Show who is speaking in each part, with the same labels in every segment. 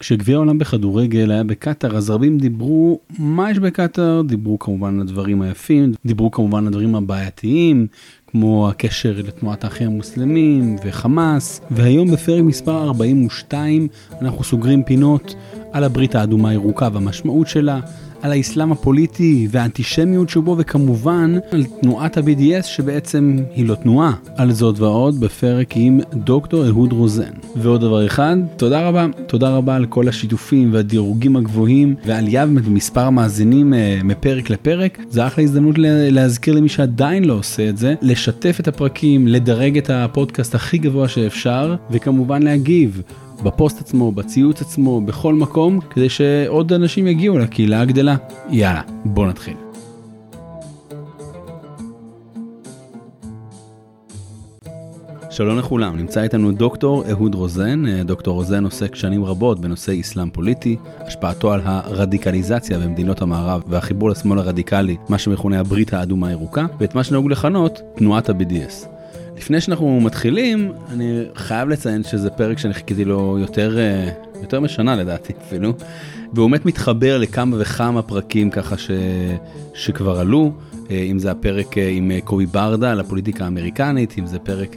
Speaker 1: כשגביע העולם בכדורגל היה בקטאר אז רבים דיברו מה יש בקטאר? דיברו כמובן על הדברים היפים דיברו כמובן על הדברים הבעייתיים כמו הקשר לתנועת האחים המוסלמים וחמאס. והיום בפרק מספר 42 אנחנו סוגרים פינות על הברית האדומה הירוקה והמשמעות שלה על האסלאם הפוליטי והאנטישמיות שבו וכמובן על תנועת ה-BDS שבעצם היא לא תנועה. על זאת ועוד בפרק עם דוקטור אהוד רוזן. ועוד דבר אחד, תודה רבה, תודה רבה על כל השיתופים והדירוגים הגבוהים ועלייה במספר המאזינים uh, מפרק לפרק. זה אחלה הזדמנות להזכיר למי שעדיין לא עושה את זה, לשתף את הפרקים, לדרג את הפודקאסט הכי גבוה שאפשר וכמובן להגיב. בפוסט עצמו, בציוץ עצמו, בכל מקום, כדי שעוד אנשים יגיעו לקהילה הגדלה. יאללה, בוא נתחיל. שלום לכולם, נמצא איתנו דוקטור אהוד רוזן. דוקטור רוזן עוסק שנים רבות בנושא אסלאם פוליטי, השפעתו על הרדיקליזציה במדינות המערב והחיבור לשמאל הרדיקלי, מה שמכונה הברית האדומה הירוקה, ואת מה שנהוג לכנות תנועת ה-BDS. לפני שאנחנו מתחילים, אני חייב לציין שזה פרק שאני חיכיתי לו יותר, אה, יותר משנה לדעתי אפילו, והוא באמת מתחבר לכמה וכמה פרקים ככה ש, שכבר עלו, אה, אם זה הפרק אה, עם קובי ברדה על הפוליטיקה האמריקנית, אם זה פרק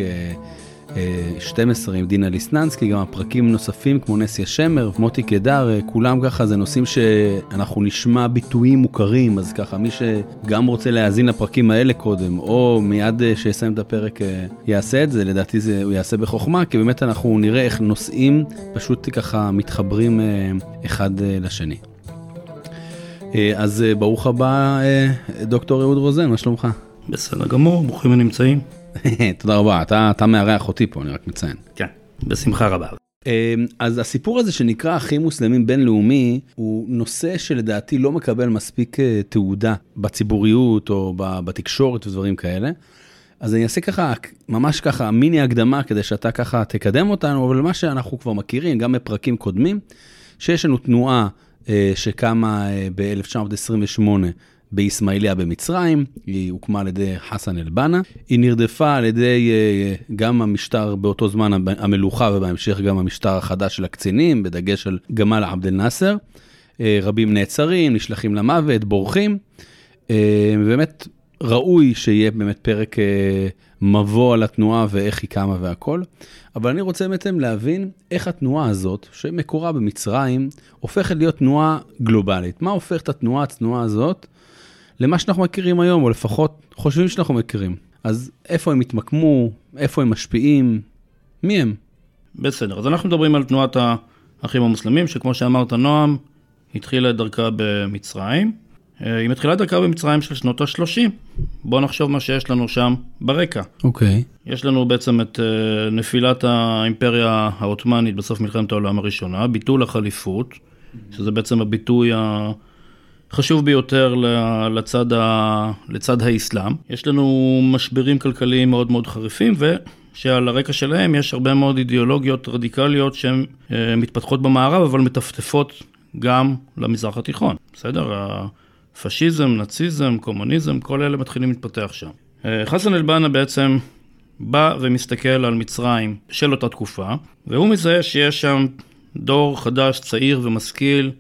Speaker 1: 12 עם דינה ליסננסקי, גם הפרקים נוספים כמו נסיה שמר, מוטי קדר, אה, כולם ככה זה נושאים שאנחנו נשמע ביטויים מוכרים, אז ככה מי שגם רוצה להאזין לפרקים האלה קודם, או מיד אה, שיסיים את הפרק אה, יעשה את זה, לדעתי זה הוא יעשה בחוכמה, כי באמת אנחנו נראה איך נושאים פשוט ככה מתחברים אחד לשני. אז ברוך הבא, דוקטור אהוד רוזן, מה שלומך?
Speaker 2: בסדר גמור, ברוכים הנמצאים.
Speaker 1: תודה רבה, אתה, אתה מארח אותי פה, אני רק מציין.
Speaker 2: כן, בשמחה רבה.
Speaker 1: אמ, אז הסיפור הזה שנקרא אחים מוסלמים בינלאומי הוא נושא שלדעתי לא מקבל מספיק אה, תעודה בציבוריות או בתקשורת ודברים כאלה. אז אני אעשה ככה ממש ככה מיני הקדמה כדי שאתה ככה תקדם אותנו אבל מה שאנחנו כבר מכירים גם בפרקים קודמים שיש לנו תנועה אה, שקמה אה, ב-1928 באיסמעיליה במצרים, היא הוקמה על ידי חסן אל-בנה, היא נרדפה על ידי אה, גם המשטר באותו זמן המלוכה ובהמשך גם המשטר החדש של הקצינים, בדגש על גמל עבד אל-נאסר. אה, רבים נעצרים, נשלחים למוות, בורחים. אה, באמת ראוי שיהיה באמת פרק מבוא על התנועה ואיך היא קמה והכל. אבל אני רוצה בעצם להבין איך התנועה הזאת, שמקורה במצרים, הופכת להיות תנועה גלובלית. מה הופך את התנועה הצנועה הזאת למה שאנחנו מכירים היום, או לפחות חושבים שאנחנו מכירים. אז איפה הם התמקמו, איפה הם משפיעים, מי הם?
Speaker 2: בסדר, אז אנחנו מדברים על תנועת האחים המוסלמים, שכמו שאמרת, נועם, התחילה את דרכה במצרים. אה, היא מתחילה את דרכה במצרים של שנות ה-30. בואו נחשוב מה שיש לנו שם ברקע.
Speaker 1: אוקיי.
Speaker 2: Okay. יש לנו בעצם את אה, נפילת האימפריה העות'מאנית בסוף מלחמת העולם הראשונה, ביטול החליפות, שזה בעצם הביטוי ה... חשוב ביותר לצד, ה... לצד האסלאם. יש לנו משברים כלכליים מאוד מאוד חריפים, ושעל הרקע שלהם יש הרבה מאוד אידיאולוגיות רדיקליות שהן אה, מתפתחות במערב, אבל מטפטפות גם למזרח התיכון, בסדר? הפשיזם, נאציזם, קומוניזם, כל אלה מתחילים להתפתח שם. אה, חסן אל-בנה בעצם בא ומסתכל על מצרים של אותה תקופה, והוא מזהה שיש שם דור חדש, צעיר ומשכיל,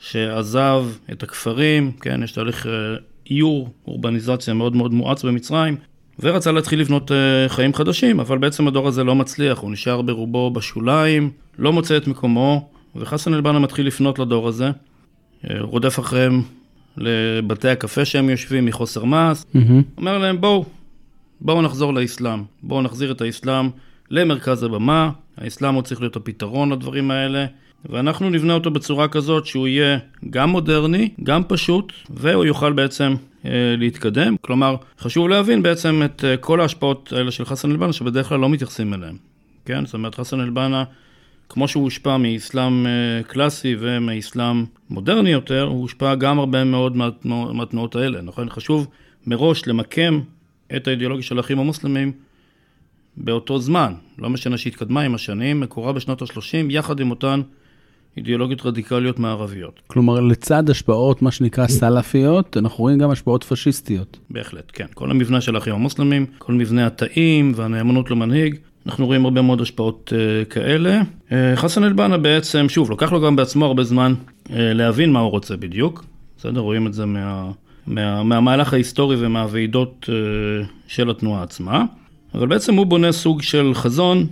Speaker 2: שעזב את הכפרים, כן, יש תהליך אה, איור, אורבניזציה מאוד מאוד מואץ במצרים, ורצה להתחיל לבנות אה, חיים חדשים, אבל בעצם הדור הזה לא מצליח, הוא נשאר ברובו בשוליים, לא מוצא את מקומו, וחסן אל-בנה מתחיל לפנות לדור הזה, אה, רודף אחריהם לבתי הקפה שהם יושבים מחוסר מעש, mm-hmm. אומר להם בואו, בואו נחזור לאסלאם, בואו נחזיר את האסלאם למרכז הבמה, האסלאם הוא צריך להיות הפתרון לדברים האלה. ואנחנו נבנה אותו בצורה כזאת שהוא יהיה גם מודרני, גם פשוט, והוא יוכל בעצם אה, להתקדם. כלומר, חשוב להבין בעצם את אה, כל ההשפעות האלה של חסן אל-בנה, שבדרך כלל לא מתייחסים אליהן. כן? זאת אומרת, חסן אל-בנה, כמו שהוא הושפע מאסלאם אה, קלאסי ומאסלאם מודרני יותר, הוא הושפע גם הרבה מאוד מהתנועות האלה. נכון? חשוב מראש למקם את האידיאולוגיה של האחים המוסלמים באותו זמן, לא משנה שהתקדמה עם השנים, מקורה בשנות ה-30, יחד עם אותן אידיאולוגיות רדיקליות מערביות.
Speaker 1: כלומר, לצד השפעות, מה שנקרא סלאפיות, אנחנו רואים גם השפעות פשיסטיות.
Speaker 2: בהחלט, כן. כל המבנה של האחים המוסלמים, כל מבנה התאים והנאמנות למנהיג, אנחנו רואים הרבה מאוד השפעות uh, כאלה. Uh, חסן אל-בנה בעצם, שוב, לוקח לו גם בעצמו הרבה זמן uh, להבין מה הוא רוצה בדיוק. בסדר? רואים את זה מה, מה, מהמהלך ההיסטורי ומהוועידות uh, של התנועה עצמה. אבל בעצם הוא בונה סוג של חזון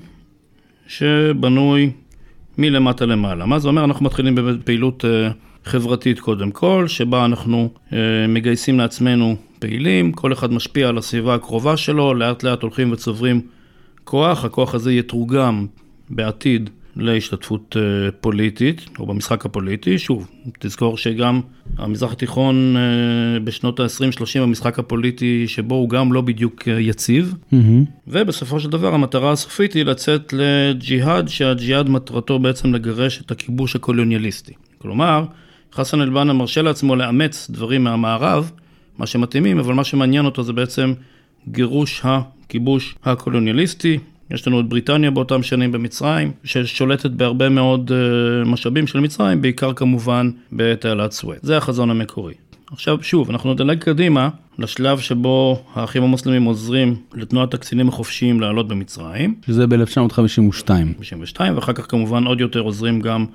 Speaker 2: שבנוי מלמטה למעלה. מה זה אומר? אנחנו מתחילים בפעילות uh, חברתית קודם כל, שבה אנחנו uh, מגייסים לעצמנו פעילים, כל אחד משפיע על הסביבה הקרובה שלו, לאט לאט הולכים וצוברים כוח, הכוח הזה יתורגם בעתיד להשתתפות uh, פוליטית, או במשחק הפוליטי. שוב, תזכור שגם המזרח התיכון uh, בשנות ה-20-30, המשחק הפוליטי שבו הוא גם לא בדיוק uh, יציב. Mm-hmm. ובסופו של דבר המטרה הסופית היא לצאת לג'יהאד, שהג'יהאד מטרתו בעצם לגרש את הכיבוש הקולוניאליסטי. כלומר, חסן אל-בנה מרשה לעצמו לאמץ דברים מהמערב, מה שמתאימים, אבל מה שמעניין אותו זה בעצם גירוש הכיבוש הקולוניאליסטי. יש לנו את בריטניה באותם שנים במצרים, ששולטת בהרבה מאוד uh, משאבים של מצרים, בעיקר כמובן בתעלת סואט. זה החזון המקורי. עכשיו, שוב, אנחנו נדלג קדימה לשלב שבו האחים המוסלמים עוזרים לתנועת הקצינים החופשיים לעלות במצרים.
Speaker 1: שזה ב-1952.
Speaker 2: 52, ואחר כך כמובן עוד יותר עוזרים גם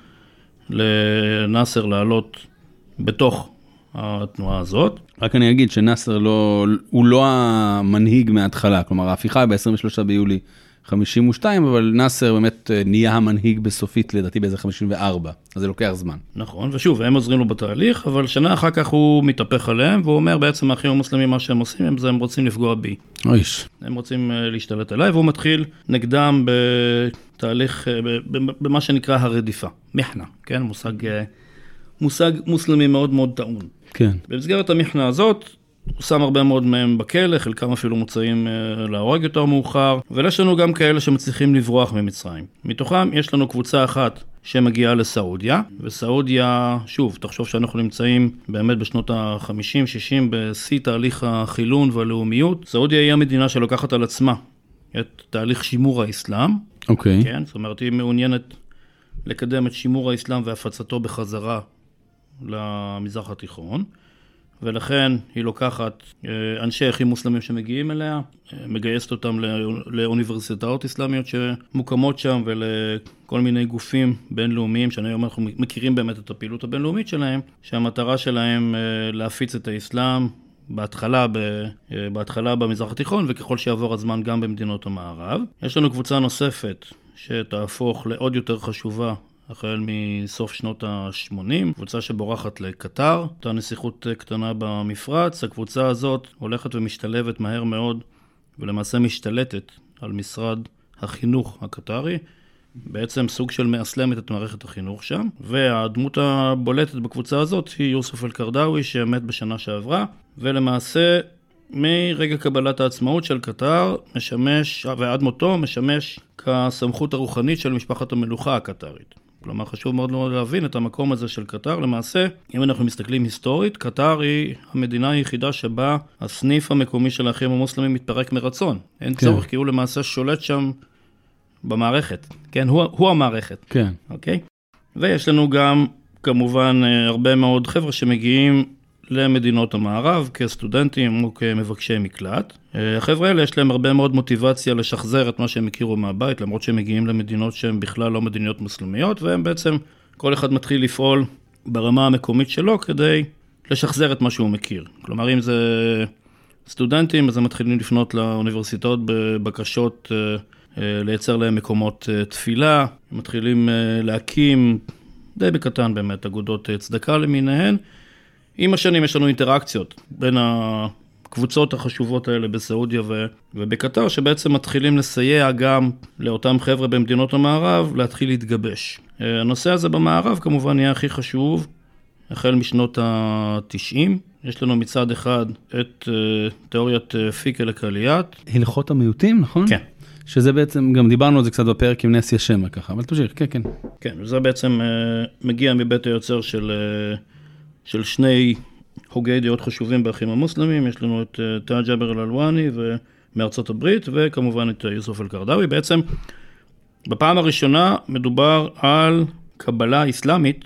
Speaker 2: לנאסר לעלות בתוך התנועה הזאת.
Speaker 1: רק אני אגיד שנאסר לא, הוא לא המנהיג מההתחלה, כלומר ההפיכה היא ב-23 ביולי 52, אבל נאסר באמת אה, נהיה המנהיג בסופית לדעתי באיזה 54, אז זה לוקח זמן.
Speaker 2: נכון, ושוב, הם עוזרים לו בתהליך, אבל שנה אחר כך הוא מתהפך עליהם, והוא אומר בעצם האחים המוסלמים, מה שהם עושים, הם, זה הם רוצים לפגוע בי.
Speaker 1: אויש.
Speaker 2: הם רוצים אה, להשתלט עליי, והוא מתחיל נגדם בתהליך, אה, במה שנקרא הרדיפה, מחנה, כן, מושג, מושג מוסלמי מאוד מאוד טעון.
Speaker 1: כן.
Speaker 2: במסגרת המכנה הזאת, הוא שם הרבה מאוד מהם בכלא, חלקם אפילו מוצאים אה, להורג יותר מאוחר, ויש לנו גם כאלה שמצליחים לברוח ממצרים. מתוכם יש לנו קבוצה אחת שמגיעה לסעודיה, וסעודיה, שוב, תחשוב שאנחנו נמצאים באמת בשנות ה-50-60 בשיא תהליך החילון והלאומיות. סעודיה היא המדינה שלוקחת על עצמה את תהליך שימור האסלאם.
Speaker 1: אוקיי. Okay.
Speaker 2: כן, זאת אומרת, היא מעוניינת לקדם את שימור האסלאם והפצתו בחזרה למזרח התיכון. ולכן היא לוקחת אה, אנשי אחים מוסלמים שמגיעים אליה, אה, מגייסת אותם לאוניברסיטאות אסלאמיות שמוקמות שם ולכל מיני גופים בינלאומיים, שהיום אנחנו מכירים באמת את הפעילות הבינלאומית שלהם, שהמטרה שלהם אה, להפיץ את האסלאם. בהתחלה, ב, בהתחלה במזרח התיכון וככל שיעבור הזמן גם במדינות המערב. יש לנו קבוצה נוספת שתהפוך לעוד יותר חשובה החל מסוף שנות ה-80, קבוצה שבורחת לקטר, אותה נסיכות קטנה במפרץ. הקבוצה הזאת הולכת ומשתלבת מהר מאוד, ולמעשה משתלטת על משרד החינוך הקטרי. בעצם סוג של מאסלמת את מערכת החינוך שם, והדמות הבולטת בקבוצה הזאת היא יוסף אל-קרדאווי שמת בשנה שעברה, ולמעשה מרגע קבלת העצמאות של קטר משמש, ועד מותו משמש כסמכות הרוחנית של משפחת המלוכה הקטרית. כלומר, חשוב מאוד מאוד להבין את המקום הזה של קטר. למעשה, אם אנחנו מסתכלים היסטורית, קטר היא המדינה היחידה שבה הסניף המקומי של האחים המוסלמים מתפרק מרצון. אין כן. צורך, כי הוא למעשה שולט שם במערכת. כן, הוא, הוא המערכת.
Speaker 1: כן.
Speaker 2: אוקיי? ויש לנו גם, כמובן, אה, הרבה מאוד חבר'ה שמגיעים למדינות המערב כסטודנטים או כמבקשי מקלט. אה, החבר'ה האלה יש להם הרבה מאוד מוטיבציה לשחזר את מה שהם הכירו מהבית, למרות שהם מגיעים למדינות שהן בכלל לא מדיניות מוסלמיות, והם בעצם, כל אחד מתחיל לפעול ברמה המקומית שלו כדי לשחזר את מה שהוא מכיר. כלומר, אם זה סטודנטים, אז הם מתחילים לפנות לאוניברסיטאות בבקשות אה, אה, לייצר להם מקומות תפילה, הם מתחילים להקים, די בקטן באמת, אגודות צדקה למיניהן. עם השנים יש לנו אינטראקציות בין הקבוצות החשובות האלה בסעודיה ו- ובקטר, שבעצם מתחילים לסייע גם לאותם חבר'ה במדינות המערב להתחיל להתגבש. אה, הנושא הזה במערב כמובן יהיה הכי חשוב החל משנות ה-90. יש לנו מצד אחד את uh, תיאוריית uh, פיקל הקליאט.
Speaker 1: הלכות המיעוטים, נכון?
Speaker 2: כן.
Speaker 1: שזה בעצם, גם דיברנו על זה קצת בפרק עם נסיה שמע ככה, אבל תמשיך, כן, כן.
Speaker 2: כן, וזה בעצם uh, מגיע מבית היוצר של... של שני הוגי דעות חשובים באחים המוסלמים, יש לנו את אה, תא ג'אבר אל-אלואני מארצות הברית, וכמובן את אה, יוסוף אל-קרדאווי. בעצם, בפעם הראשונה מדובר על קבלה אסלאמית,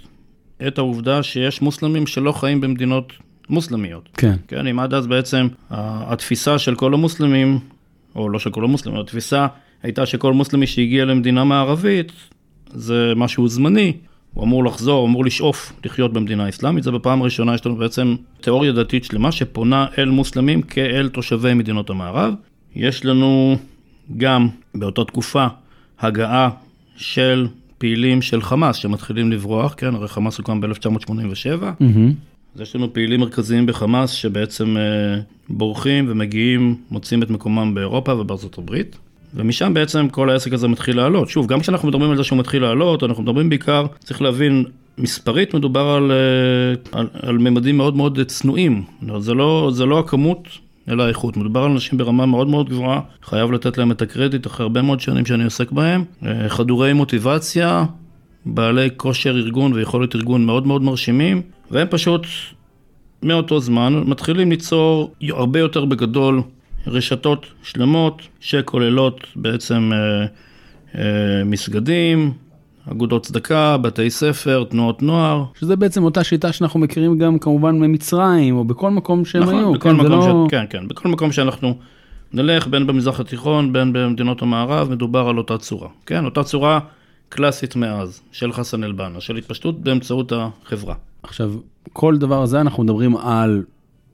Speaker 2: את העובדה שיש מוסלמים שלא חיים במדינות מוסלמיות.
Speaker 1: כן.
Speaker 2: כן, אם עד אז בעצם התפיסה של כל המוסלמים, או לא של כל המוסלמים, התפיסה הייתה שכל מוסלמי שהגיע למדינה מערבית, זה משהו זמני, הוא אמור לחזור, הוא אמור לשאוף לחיות במדינה אסלאמית, זה בפעם הראשונה יש לנו בעצם תיאוריה דתית שלמה שפונה אל מוסלמים כאל תושבי מדינות המערב. יש לנו גם באותה תקופה הגעה של פעילים של חמאס שמתחילים לברוח, כן, הרי חמאס הוקם ב-1987.
Speaker 1: Mm-hmm.
Speaker 2: אז יש לנו פעילים מרכזיים בחמאס שבעצם אה, בורחים ומגיעים, מוצאים את מקומם באירופה ובארצות הברית. ומשם בעצם כל העסק הזה מתחיל לעלות. שוב, גם כשאנחנו מדברים על זה שהוא מתחיל לעלות, אנחנו מדברים בעיקר, צריך להבין, מספרית מדובר על, אה, על, על ממדים מאוד מאוד צנועים. זה לא, זה לא הכמות, אלא האיכות. מדובר על אנשים ברמה מאוד מאוד גבוהה, חייב לתת להם את הקרדיט אחרי הרבה מאוד שנים שאני עוסק בהם. אה, חדורי מוטיבציה, בעלי כושר ארגון ויכולת ארגון מאוד מאוד מרשימים, והם פשוט מאותו זמן מתחילים ליצור הרבה יותר בגדול רשתות שלמות שכוללות בעצם אה, אה, מסגדים, אגודות צדקה, בתי ספר, תנועות נוער.
Speaker 1: שזה בעצם אותה שיטה שאנחנו מכירים גם כמובן ממצרים, או בכל מקום שהם
Speaker 2: נכון,
Speaker 1: היו.
Speaker 2: בכל
Speaker 1: כן,
Speaker 2: מקום
Speaker 1: לא...
Speaker 2: ש... כן, כן, בכל מקום שאנחנו נלך, בין במזרח התיכון, בין במדינות המערב, מדובר על אותה צורה. כן, אותה צורה קלאסית מאז, של חסן אל-בנה, של התפשטות באמצעות החברה.
Speaker 1: עכשיו, כל דבר הזה אנחנו מדברים על,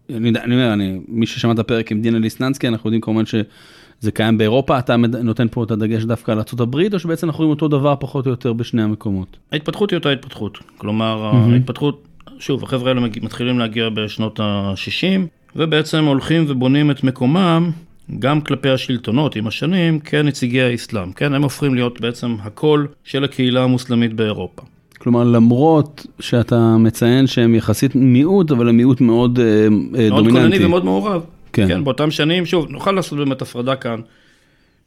Speaker 1: אני, אני אומר, אני, מי ששמע את הפרק עם דינה ליסננסקי, אנחנו יודעים כמובן שזה קיים באירופה, אתה נותן פה את הדגש דווקא על ארה"ב, או שבעצם אנחנו רואים אותו דבר פחות או יותר בשני המקומות?
Speaker 2: ההתפתחות היא אותה התפתחות. כלומר,
Speaker 1: מהמם.
Speaker 2: ההתפתחות, שוב, החבר'ה האלה מתחילים להגיע בשנות ה-60, ובעצם הולכים ובונים את מקומם גם כלפי השלטונות עם השנים כנציגי האסלאם. כן, הם הופכים להיות בעצם הקול של הקהילה המוסלמית באירופה.
Speaker 1: כלומר, למרות שאתה מציין שהם יחסית מיעוט, אבל הם מיעוט מאוד אה, אה,
Speaker 2: מאוד
Speaker 1: דומיננטי.
Speaker 2: כונני ומאוד מעורב.
Speaker 1: כן.
Speaker 2: כן. כן, באותם שנים, שוב, נוכל לעשות באמת הפרדה כאן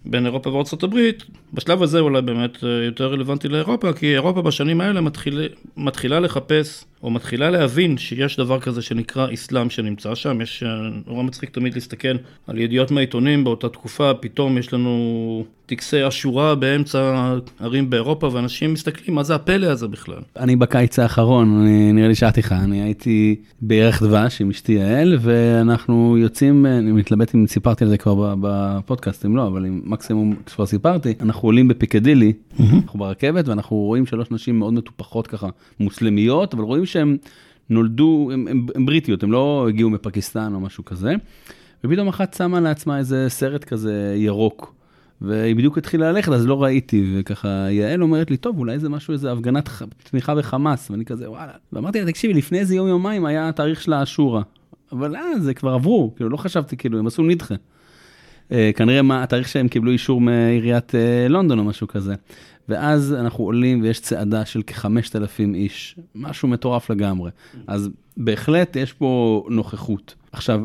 Speaker 2: בין אירופה וארצות הברית. בשלב הזה אולי באמת אה, יותר רלוונטי לאירופה, כי אירופה בשנים האלה מתחיל, מתחילה לחפש, או מתחילה להבין שיש דבר כזה שנקרא אסלאם שנמצא שם. יש, אה, נורא מצחיק תמיד להסתכל על ידיעות מהעיתונים באותה תקופה, פתאום יש לנו טקסי אשורה באמצע ערים באירופה, ואנשים מסתכלים, מה זה הפלא הזה בכלל?
Speaker 1: אני בקיץ האחרון, אני, נראה לי שאלתי לך, אני הייתי בירח דבש עם אשתי יעל, ואנחנו יוצאים, אני מתלבט אם סיפרתי על זה כבר בפודקאסט, אם לא, אבל אם מקסימום כבר סיפרתי, אנחנו עולים בפיקדילי, אנחנו ברכבת, ואנחנו רואים שלוש נשים מאוד מטופחות ככה, מוסלמיות, אבל רואים שהן נולדו, הן בריטיות, הן לא הגיעו מפקיסטן או משהו כזה, ופתאום אחת שמה לעצמה איזה סרט כזה ירוק. והיא בדיוק התחילה ללכת, אז לא ראיתי, וככה יעל אומרת לי, טוב, אולי זה משהו, איזה הפגנת ח- תמיכה בחמאס, ואני כזה, וואלה. ואמרתי לה, תקשיבי, לפני איזה יום יומיים היה התאריך של האשורה, אבל אה, זה כבר עברו, כאילו, לא חשבתי, כאילו, הם עשו נדחה. אה, כנראה מה, התאריך שהם קיבלו אישור מעיריית אה, לונדון או משהו כזה. ואז אנחנו עולים ויש צעדה של כ-5,000 איש, משהו מטורף לגמרי. אז בהחלט יש פה נוכחות. עכשיו,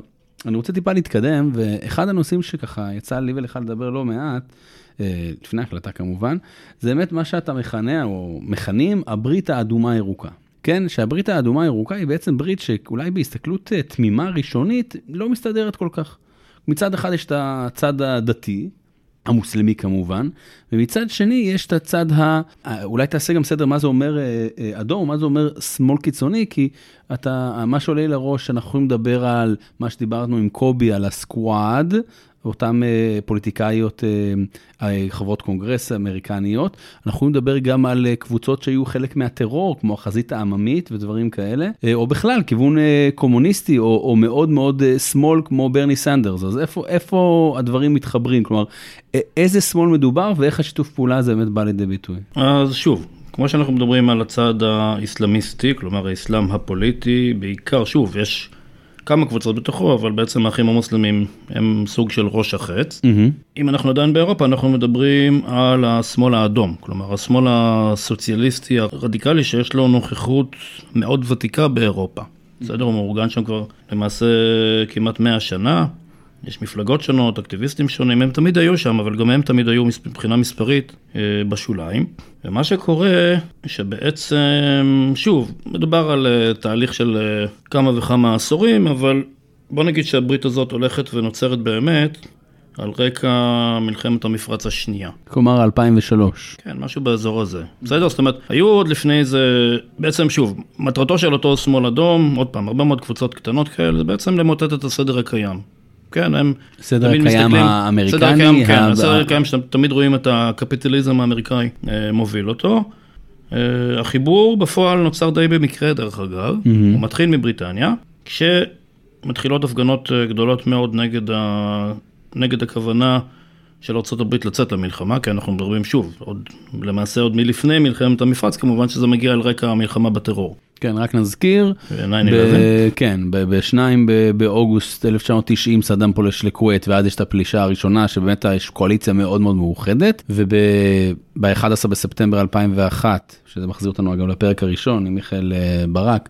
Speaker 1: אני רוצה טיפה להתקדם, ואחד הנושאים שככה יצא לי ולך לדבר לא מעט, אה, לפני ההקלטה כמובן, זה באמת מה שאתה מכנה, או מכנים, הברית האדומה הירוקה. כן, שהברית האדומה הירוקה היא בעצם ברית שאולי בהסתכלות אה, תמימה ראשונית לא מסתדרת כל כך. מצד אחד יש את הצד הדתי, המוסלמי כמובן, ומצד שני יש את הצד ה... אולי תעשה גם סדר מה זה אומר אה, אה, אדום, מה זה אומר שמאל קיצוני, כי אתה, מה שעולה לראש, אנחנו יכולים לדבר על מה שדיברנו עם קובי, על ה Squad, אותן אה, פוליטיקאיות, אה, אה, חברות קונגרס אמריקניות. אנחנו יכולים לדבר גם על קבוצות שהיו חלק מהטרור, כמו החזית העממית ודברים כאלה, או בכלל, כיוון קומוניסטי, או, או מאוד מאוד שמאל, כמו ברני סנדרס. אז איפה, איפה הדברים מתחברים? כלומר, איזה שמאל מדובר ואיך השיתוף פעולה הזה באמת בא לידי ביטוי?
Speaker 2: אז שוב, כמו שאנחנו מדברים על הצד האסלאמיסטי, כלומר האסלאם הפוליטי, בעיקר, שוב, יש כמה קבוצות בתוכו, אבל בעצם האחים המוסלמים הם סוג של ראש החץ. אם אנחנו עדיין באירופה, אנחנו מדברים על השמאל האדום, כלומר השמאל הסוציאליסטי הרדיקלי שיש לו נוכחות מאוד ותיקה באירופה. בסדר, הוא מאורגן שם כבר למעשה כמעט 100 שנה, יש מפלגות שונות, אקטיביסטים שונים, הם תמיד היו שם, אבל גם הם תמיד היו מבחינה מספרית אה, בשוליים. ומה שקורה, שבעצם, שוב, מדובר על אה, תהליך של אה, כמה וכמה עשורים, אבל בוא נגיד שהברית הזאת הולכת ונוצרת באמת על רקע מלחמת המפרץ השנייה.
Speaker 1: כלומר, 2003.
Speaker 2: כן, משהו באזור הזה. בסדר? זאת אומרת, היו עוד לפני זה, בעצם שוב, מטרתו של אותו שמאל אדום, עוד פעם, הרבה מאוד קבוצות קטנות כאלה, זה בעצם למוטט את הסדר הקיים. כן, הם
Speaker 1: סדר
Speaker 2: תמיד
Speaker 1: הקיים
Speaker 2: מסתכלים-
Speaker 1: האמריקני,
Speaker 2: סדר הקיים, כן,
Speaker 1: ה-
Speaker 2: הסדר הקיים שתמיד רואים את הקפיטליזם האמריקאי אה, מוביל אותו. אה, החיבור בפועל נוצר די במקרה דרך אגב, הוא מתחיל מבריטניה, כשמתחילות הפגנות אה, גדולות מאוד נגד, ה... נגד הכוונה של ארה"ב לצאת למלחמה, כי אנחנו מדברים שוב, עוד, למעשה עוד מלפני מלחמת המפרץ, כמובן שזה מגיע על רקע המלחמה בטרור.
Speaker 1: כן, רק נזכיר.
Speaker 2: 9/11.
Speaker 1: ב- כן, ב- בשניים ב- באוגוסט 1990 סדאם פולש לכווית ואז יש את הפלישה הראשונה שבאמת יש קואליציה מאוד מאוד מאוחדת וב-11 בספטמבר 2001 שזה מחזיר אותנו אגב לפרק הראשון עם מיכאל אה, ברק.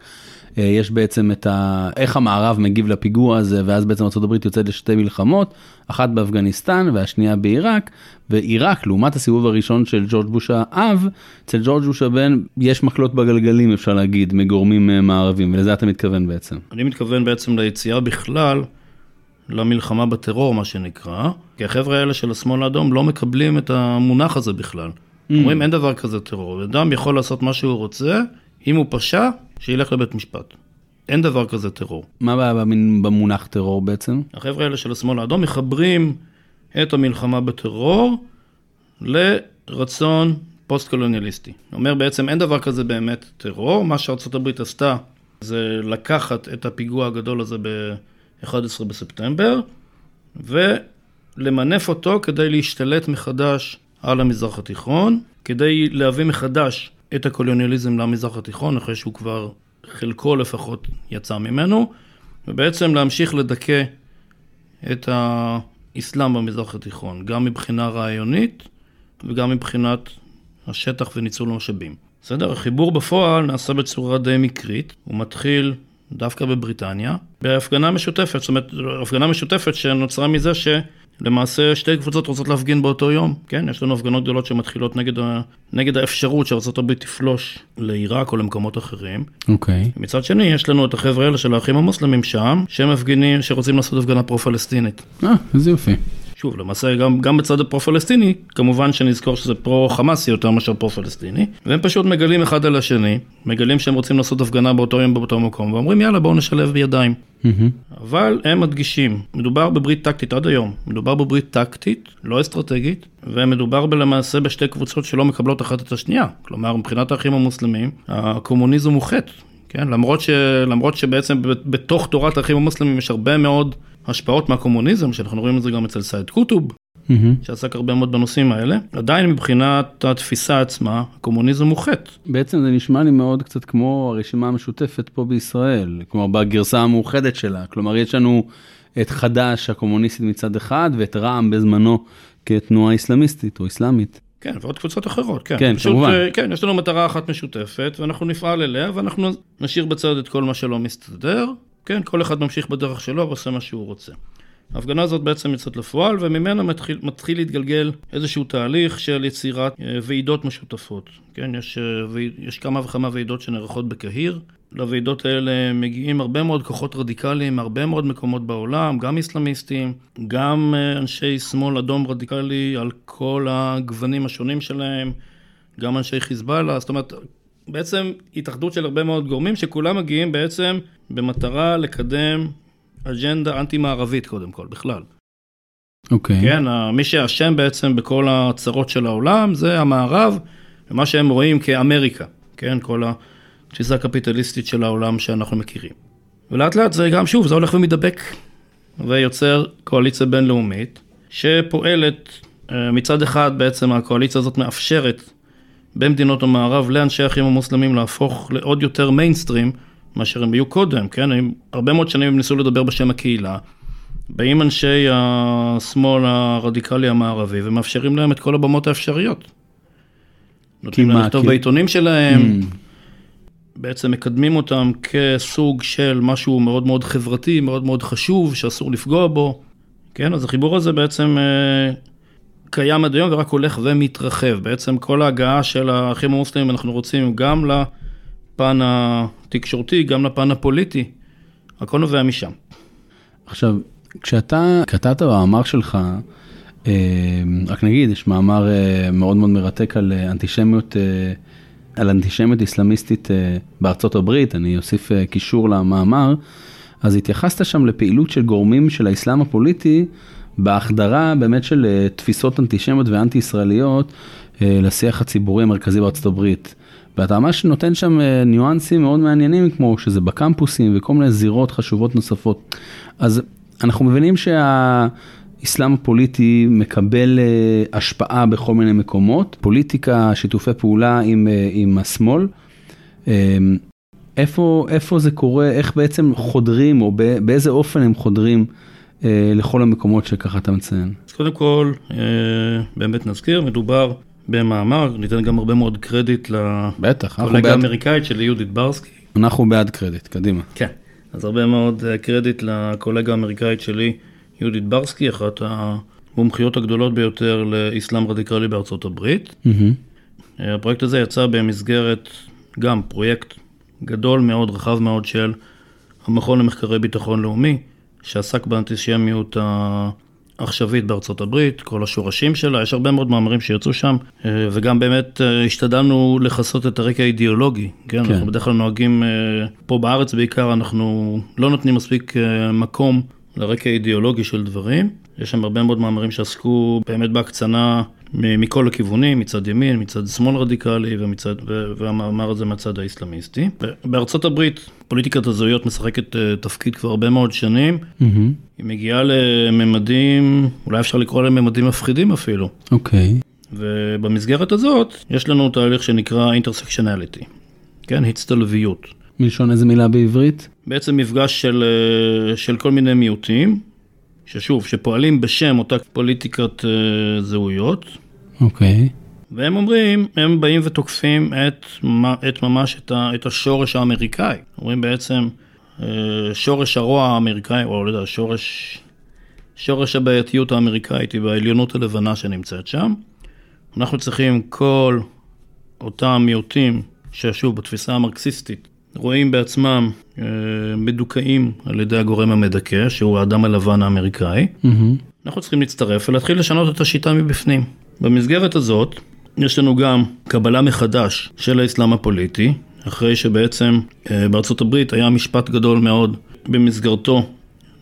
Speaker 1: אה, יש בעצם את ה... איך המערב מגיב לפיגוע הזה ואז בעצם ארה"ב יוצאת לשתי מלחמות, אחת באפגניסטן והשנייה בעיראק, ועיראק לעומת הסיבוב הראשון של ג'ורג' בוש האב, אצל ג'ורג' בוש הבן יש מקלות בגלגלים אפשר להגיד מגורמים אה, מערבים ולזה אתה מתכוון בעצם.
Speaker 2: אני מתכוון בעצם ליציאה בכלל למלחמה בטרור, מה שנקרא, כי החבר'ה האלה של השמאל האדום לא מקבלים את המונח הזה בכלל. אומרים, אין דבר כזה טרור. אדם יכול לעשות מה שהוא רוצה, אם הוא פשע, שילך לבית משפט. אין דבר כזה טרור.
Speaker 1: מה הבעיה במונח טרור בעצם?
Speaker 2: החבר'ה האלה של השמאל האדום מחברים את המלחמה בטרור לרצון פוסט-קולוניאליסטי. אומר בעצם אין דבר כזה באמת טרור, מה הברית עשתה זה לקחת את הפיגוע הגדול הזה ב-11 בספטמבר ולמנף אותו כדי להשתלט מחדש על המזרח התיכון, כדי להביא מחדש את הקולוניאליזם למזרח התיכון, אחרי שהוא כבר חלקו לפחות יצא ממנו, ובעצם להמשיך לדכא את האסלאם במזרח התיכון, גם מבחינה רעיונית וגם מבחינת השטח וניצול המשאבים. בסדר? החיבור בפועל נעשה בצורה די מקרית, הוא מתחיל דווקא בבריטניה, בהפגנה משותפת, זאת אומרת, הפגנה משותפת שנוצרה מזה שלמעשה שתי קבוצות רוצות להפגין באותו יום, כן? יש לנו הפגנות גדולות שמתחילות נגד, ה... נגד האפשרות שארה"ב תפלוש לעיראק או למקומות אחרים.
Speaker 1: אוקיי.
Speaker 2: מצד שני, יש לנו את החבר'ה האלה של האחים המוסלמים שם, שהם מפגינים, שרוצים לעשות הפגנה פרו-פלסטינית.
Speaker 1: אה, איזה יופי.
Speaker 2: שוב, למעשה גם, גם בצד הפרו-פלסטיני, כמובן שנזכור שזה פרו-חמאסי יותר מאשר פרו-פלסטיני, והם פשוט מגלים אחד על השני, מגלים שהם רוצים לעשות הפגנה באותו יום באותו מקום, ואומרים יאללה בואו נשלב בידיים.
Speaker 1: מהמם.
Speaker 2: אבל הם מדגישים, מדובר בברית טקטית עד היום, מדובר בברית טקטית, לא אסטרטגית, ומדובר למעשה בשתי קבוצות שלא מקבלות אחת את השנייה. כלומר, מבחינת האחים המוסלמים, הקומוניזם הוא חטא, כן? למרות, ש... למרות שבעצם בתוך תורת האחים המוסלמים יש הרבה מאוד השפעות מהקומוניזם, שאנחנו רואים את זה גם אצל סייד קוטוב,
Speaker 1: מהמם.
Speaker 2: שעסק הרבה מאוד בנושאים האלה, עדיין מבחינת התפיסה עצמה, הקומוניזם הוא חטא.
Speaker 1: בעצם זה נשמע לי מאוד קצת כמו הרשימה המשותפת פה בישראל, כלומר בגרסה המאוחדת שלה, כלומר יש לנו את חד"ש הקומוניסטית מצד אחד ואת רע"מ בזמנו כתנועה אסלאמיסטית או אסלאמית.
Speaker 2: כן, ועוד קבוצות אחרות, כן.
Speaker 1: כן,
Speaker 2: פשוט,
Speaker 1: כמובן.
Speaker 2: אה, כן, יש לנו מטרה אחת משותפת, ואנחנו נפעל אליה, ואנחנו נשאיר בצד את כל מה שלא מסתדר. כן, כל אחד ממשיך בדרך שלו ועושה מה שהוא רוצה. ההפגנה הזאת בעצם יוצאת לפועל, וממנה מתחיל, מתחיל להתגלגל איזשהו תהליך של יצירת אה, ועידות משותפות. כן, יש, אה, יש כמה וכמה ועידות שנערכות בקהיר. לוועידות האלה מגיעים הרבה מאוד כוחות רדיקליים מהרבה מאוד מקומות בעולם, גם אסלאמיסטים, גם אה, אנשי שמאל אדום רדיקלי על כל הגוונים השונים שלהם, גם אנשי חיזבאללה, זאת אומרת, בעצם התאחדות של הרבה מאוד גורמים שכולם מגיעים בעצם במטרה לקדם אג'נדה אנטי-מערבית קודם כל, בכלל.
Speaker 1: אוקיי.
Speaker 2: כן, ה- מי שאשם בעצם בכל הצרות של העולם זה המערב, ומה שהם רואים כאמריקה, כן, כל התפיסה הקפיטליסטית של העולם שאנחנו מכירים. ולאט לאט זה גם, שוב, זה הולך ומדבק, ויוצר קואליציה בינלאומית, שפועלת, אה, מצד אחד בעצם הקואליציה הזאת מאפשרת במדינות המערב לאנשי האחים המוסלמים להפוך לעוד יותר מיינסטרים מאשר הם היו קודם, כן? הם, הרבה מאוד שנים הם ניסו לדבר בשם הקהילה. באים אנשי השמאל הרדיקלי המערבי ומאפשרים להם את כל הבמות האפשריות. נותנים להם לכתוב
Speaker 1: כי-
Speaker 2: בעיתונים שלהם,
Speaker 1: Mm.
Speaker 2: בעצם מקדמים אותם כסוג של משהו מאוד מאוד חברתי, מאוד מאוד חשוב, שאסור לפגוע בו. כן, אז החיבור הזה בעצם אה, קיים עד היום ורק הולך ומתרחב. בעצם כל ההגעה של האחים המוסלמים, אנחנו רוצים גם לפן התקשורתי, גם לפן הפוליטי. הכל נובע משם.
Speaker 1: עכשיו, כשאתה כתבת במאמר שלך, אה, רק נגיד, יש מאמר אה, מאוד מאוד מרתק על אה, אנטישמיות, על אנטישמיות אסלאמיסטית אה, בארצות הברית, אני אוסיף קישור למאמר. אז התייחסת שם לפעילות של גורמים של האסלאם הפוליטי בהחדרה באמת של אה, תפיסות אנטישמיות ואנטי ישראליות אה, לשיח הציבורי המרכזי בארצות הברית. ואתה ממש נותן שם אה, ניואנסים מאוד מעניינים, כמו שזה בקמפוסים וכל מיני זירות חשובות נוספות. אז אנחנו מבינים שהאסלאם הפוליטי מקבל השפעה בכל מיני מקומות, פוליטיקה, שיתופי פעולה עם, עם השמאל. איפה, איפה זה קורה, איך בעצם חודרים, או באיזה אופן הם חודרים לכל המקומות שככה אתה מציין?
Speaker 2: אז קודם כל, אה, באמת נזכיר, מדובר במאמר, ניתן גם הרבה מאוד קרדיט לקולגה האמריקאית של יהודית ברסקי.
Speaker 1: אנחנו בעד קרדיט, קדימה.
Speaker 2: כן, אז הרבה מאוד אה, קרדיט לקולגה האמריקאית שלי, יהודית ברסקי, אחת המומחיות הגדולות ביותר לאסלאם רדיקלי בארצות הברית. Mm-hmm. הפרויקט הזה יצא במסגרת גם פרויקט גדול מאוד, רחב מאוד של המכון למחקרי ביטחון לאומי, שעסק באנטישמיות העכשווית בארצות הברית, כל השורשים שלה, יש הרבה מאוד מאמרים שיצאו שם, אה, וגם באמת אה, השתדלנו לכסות את הרקע האידיאולוגי, כן, כן. אנחנו בדרך כלל נוהגים, אה, פה בארץ בעיקר, אנחנו לא נותנים מספיק מקום לרקע האידיאולוגי של דברים. יש שם הרבה מאוד מאמרים שעסקו באמת בהקצנה מכל הכיוונים, מצד ימין, מצד שמאל רדיקלי, ומצד, והמאמר הזה מהצד האסלאמיסטי. בארצות הברית פוליטיקת הזהויות משחקת אה, תפקיד כבר הרבה מאוד שנים. Mm-hmm. היא מגיעה לממדים, אולי אפשר לקרוא להם ממדים מפחידים אפילו.
Speaker 1: אוקיי. Okay.
Speaker 2: ובמסגרת הזאת יש לנו תהליך שנקרא אינטרסקשנליטי, כן, הצטלביות.
Speaker 1: מלשון איזה מילה בעברית?
Speaker 2: בעצם מפגש של, אה, של כל מיני מיעוטים, ששוב, שפועלים בשם אותה פוליטיקת uh, זהויות.
Speaker 1: אוקיי. Okay.
Speaker 2: והם אומרים, הם באים ותוקפים את, את ממש את, ה, את השורש האמריקאי. אומרים בעצם, uh, שורש הרוע האמריקאי, או לא יודע, שורש, שורש הבעייתיות האמריקאית היא בעליונות הלבנה שנמצאת שם. אנחנו צריכים כל אותם מיעוטים, ששוב, בתפיסה המרקסיסטית, רואים בעצמם אה, מדוכאים על ידי הגורם המדכא, שהוא האדם הלבן האמריקאי. Mm-hmm. אנחנו צריכים להצטרף ולהתחיל לשנות את השיטה מבפנים. במסגרת הזאת, יש לנו גם קבלה מחדש של האסלאם הפוליטי, אחרי שבעצם אה, בארצות הברית היה משפט גדול מאוד, במסגרתו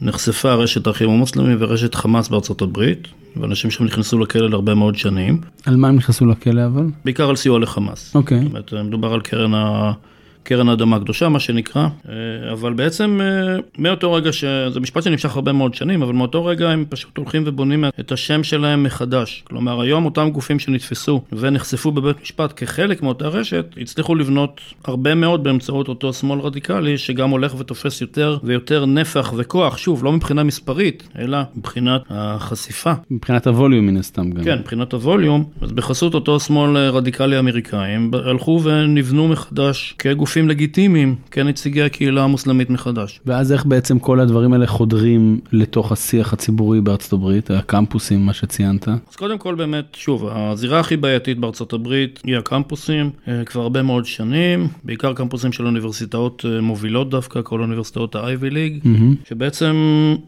Speaker 2: נחשפה רשת האחים המוסלמים ורשת חמאס בארצות הברית, ואנשים שם נכנסו לכלא להרבה מאוד שנים.
Speaker 1: על מה הם נכנסו לכלא אבל?
Speaker 2: בעיקר על סיוע לחמאס.
Speaker 1: אוקיי. Okay.
Speaker 2: זאת אומרת, מדובר על קרן ה... קרן האדמה הקדושה, מה שנקרא, אה, אבל בעצם אה, מאותו רגע, ש... זה משפט שנמשך הרבה מאוד שנים, אבל מאותו רגע הם פשוט הולכים ובונים את השם שלהם מחדש. כלומר, היום אותם גופים שנתפסו ונחשפו בבית משפט כחלק מאותה רשת, הצליחו לבנות הרבה מאוד באמצעות אותו שמאל רדיקלי, שגם הולך ותופס יותר ויותר נפח וכוח, שוב, לא מבחינה מספרית, אלא מבחינת החשיפה.
Speaker 1: מבחינת הווליום מן הסתם גם.
Speaker 2: כן, מבחינת הווליום, אז בחסות אותו שמאל רדיקלי אמריקאים, הלכו ונבנו מחדש כגופים. גופים לגיטימיים כנציגי הקהילה המוסלמית מחדש.
Speaker 1: ואז איך בעצם כל הדברים האלה חודרים לתוך השיח הציבורי בארצות הברית, הקמפוסים, מה שציינת?
Speaker 2: אז קודם כל באמת, שוב, הזירה הכי בעייתית בארצות הברית היא הקמפוסים, אה, כבר הרבה מאוד שנים, בעיקר קמפוסים של אוניברסיטאות אה, מובילות דווקא, כל אוניברסיטאות ה-Ivy League, mm-hmm. שבעצם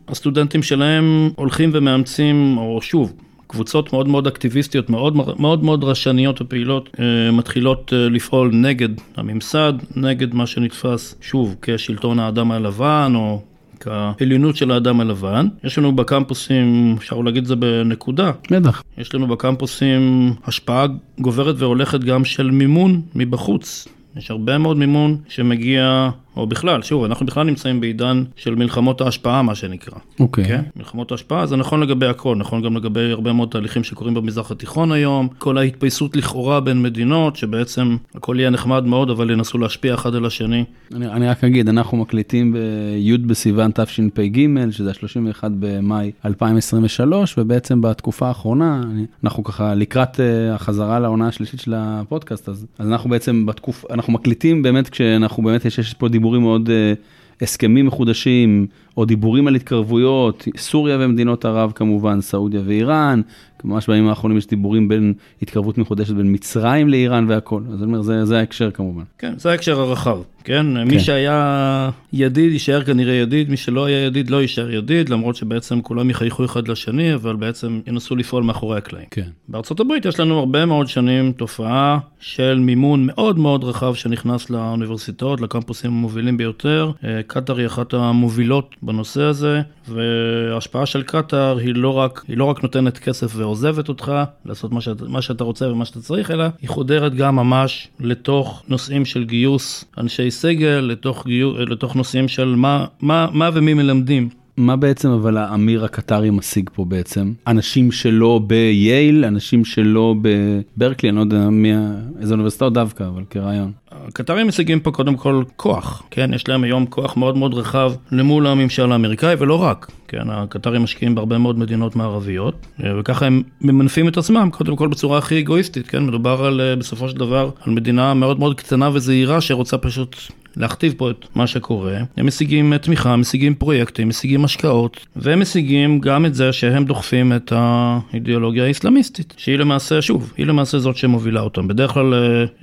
Speaker 2: הסטודנטים שלהם הולכים ומאמצים, או שוב, קבוצות מאוד מאוד אקטיביסטיות, מאוד מאוד, מאוד רשניות ופעילות, אה, מתחילות אה, לפעול נגד הממסד, נגד מה שנתפס, שוב, כשלטון האדם הלבן, או כעליונות של האדם הלבן. יש לנו בקמפוסים, אפשר להגיד את זה בנקודה.
Speaker 1: בטח.
Speaker 2: יש לנו בקמפוסים השפעה גוברת והולכת גם של מימון מבחוץ. יש הרבה מאוד מימון שמגיע או בכלל, שוב, אנחנו בכלל נמצאים בעידן של מלחמות ההשפעה, מה שנקרא.
Speaker 1: אוקיי. Okay. כן?
Speaker 2: מלחמות ההשפעה זה נכון לגבי הכל, נכון גם לגבי הרבה מאוד תהליכים שקורים במזרח התיכון היום, כל ההתפייסות לכאורה בין מדינות, שבעצם הכל יהיה נחמד מאוד, אבל ינסו להשפיע אחד על השני.
Speaker 1: אני, אני רק אגיד, אנחנו מקליטים בי' בסיוון תשפ"ג, שזה ה-31 במאי 2023, ובעצם בתקופה האחרונה, אנחנו ככה לקראת uh, החזרה לעונה השלישית של הפודקאסט, אז, אז אנחנו בעצם בתקופה, אנחנו מקליטים באמת כשאנחנו באמת, יש, יש פה דיבורים מאוד, uh, הסכמים מחודשים, או דיבורים על התקרבויות, סוריה ומדינות ערב כמובן, סעודיה ואיראן, ממש בימים האחרונים יש דיבורים בין התקרבות מחודשת בין מצרים לאיראן והכל, אז אני אומר, זה, זה ההקשר כמובן.
Speaker 2: כן, זה ההקשר הרחב. כן? כן? מי שהיה ידיד יישאר כנראה ידיד, מי שלא היה ידיד לא יישאר ידיד, למרות שבעצם כולם יחייכו אחד לשני, אבל בעצם ינסו לפעול מאחורי הקלעים.
Speaker 1: כן.
Speaker 2: בארצות הברית יש לנו הרבה מאוד שנים תופעה של מימון מאוד מאוד רחב שנכנס לאוניברסיטאות, לקמפוסים המובילים ביותר. אה, קטאר היא אחת המובילות בנושא הזה, וההשפעה של קטאר היא לא רק, היא לא רק נותנת כסף ועוזבת אותך לעשות מה, שאת, מה שאתה רוצה ומה שאתה צריך, אלא היא חודרת גם ממש לתוך נושאים של גיוס אנשי סגל, לתוך, גיוס, לתוך נושאים של מה, מה, מה ומי מלמדים.
Speaker 1: מה בעצם אבל האמיר הקטרי משיג פה בעצם? אנשים שלא בייל, אנשים שלא בברקלי, אני לא יודע מי, איזה אוניברסיטאות דווקא, אבל כרעיון.
Speaker 2: הקטרים משיגים פה קודם כל כוח, כן? יש להם היום כוח מאוד מאוד רחב למול הממשל האמריקאי, ולא רק, כן? הקטרים משקיעים בהרבה מאוד מדינות מערביות, וככה הם ממנפים את עצמם, קודם כל בצורה הכי אגואיסטית, כן? מדובר על, בסופו של דבר, על מדינה מאוד מאוד קטנה וזהירה שרוצה פשוט להכתיב פה את מה שקורה. הם משיגים תמיכה, משיגים פרויקטים, משיגים השקעות, והם משיגים גם את זה שהם דוחפים את האידיאולוגיה האסלאמיסטית, שהיא למעשה, שוב, היא למעשה זאת שמובילה אותם. בדרך כלל,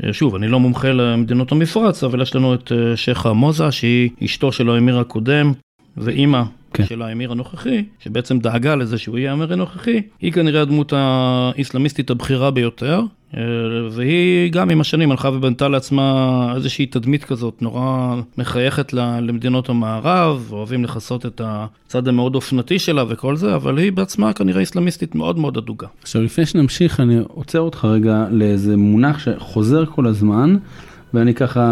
Speaker 2: אה, שוב, אני לא מומחה למדינות המפרץ, אבל יש לנו את אה, שייח' מוזה, שהיא אשתו של האמיר הקודם, ואימא כן. של האמיר הנוכחי, שבעצם דאגה לזה שהוא יהיה האמיר הנוכחי, היא כנראה הדמות האסלאמיסטית הבכירה ביותר, אה, והיא גם עם השנים הלכה ובנתה לעצמה איזושהי תדמית כזאת נורא מחייכת למדינות המערב, אוהבים לכסות את הצד המאוד אופנתי שלה וכל זה, אבל היא בעצמה כנראה אסלאמיסטית מאוד מאוד אדוגה.
Speaker 1: עכשיו לפני שנמשיך אני עוצר אותך רגע לאיזה מונח שחוזר כל הזמן, ואני ככה,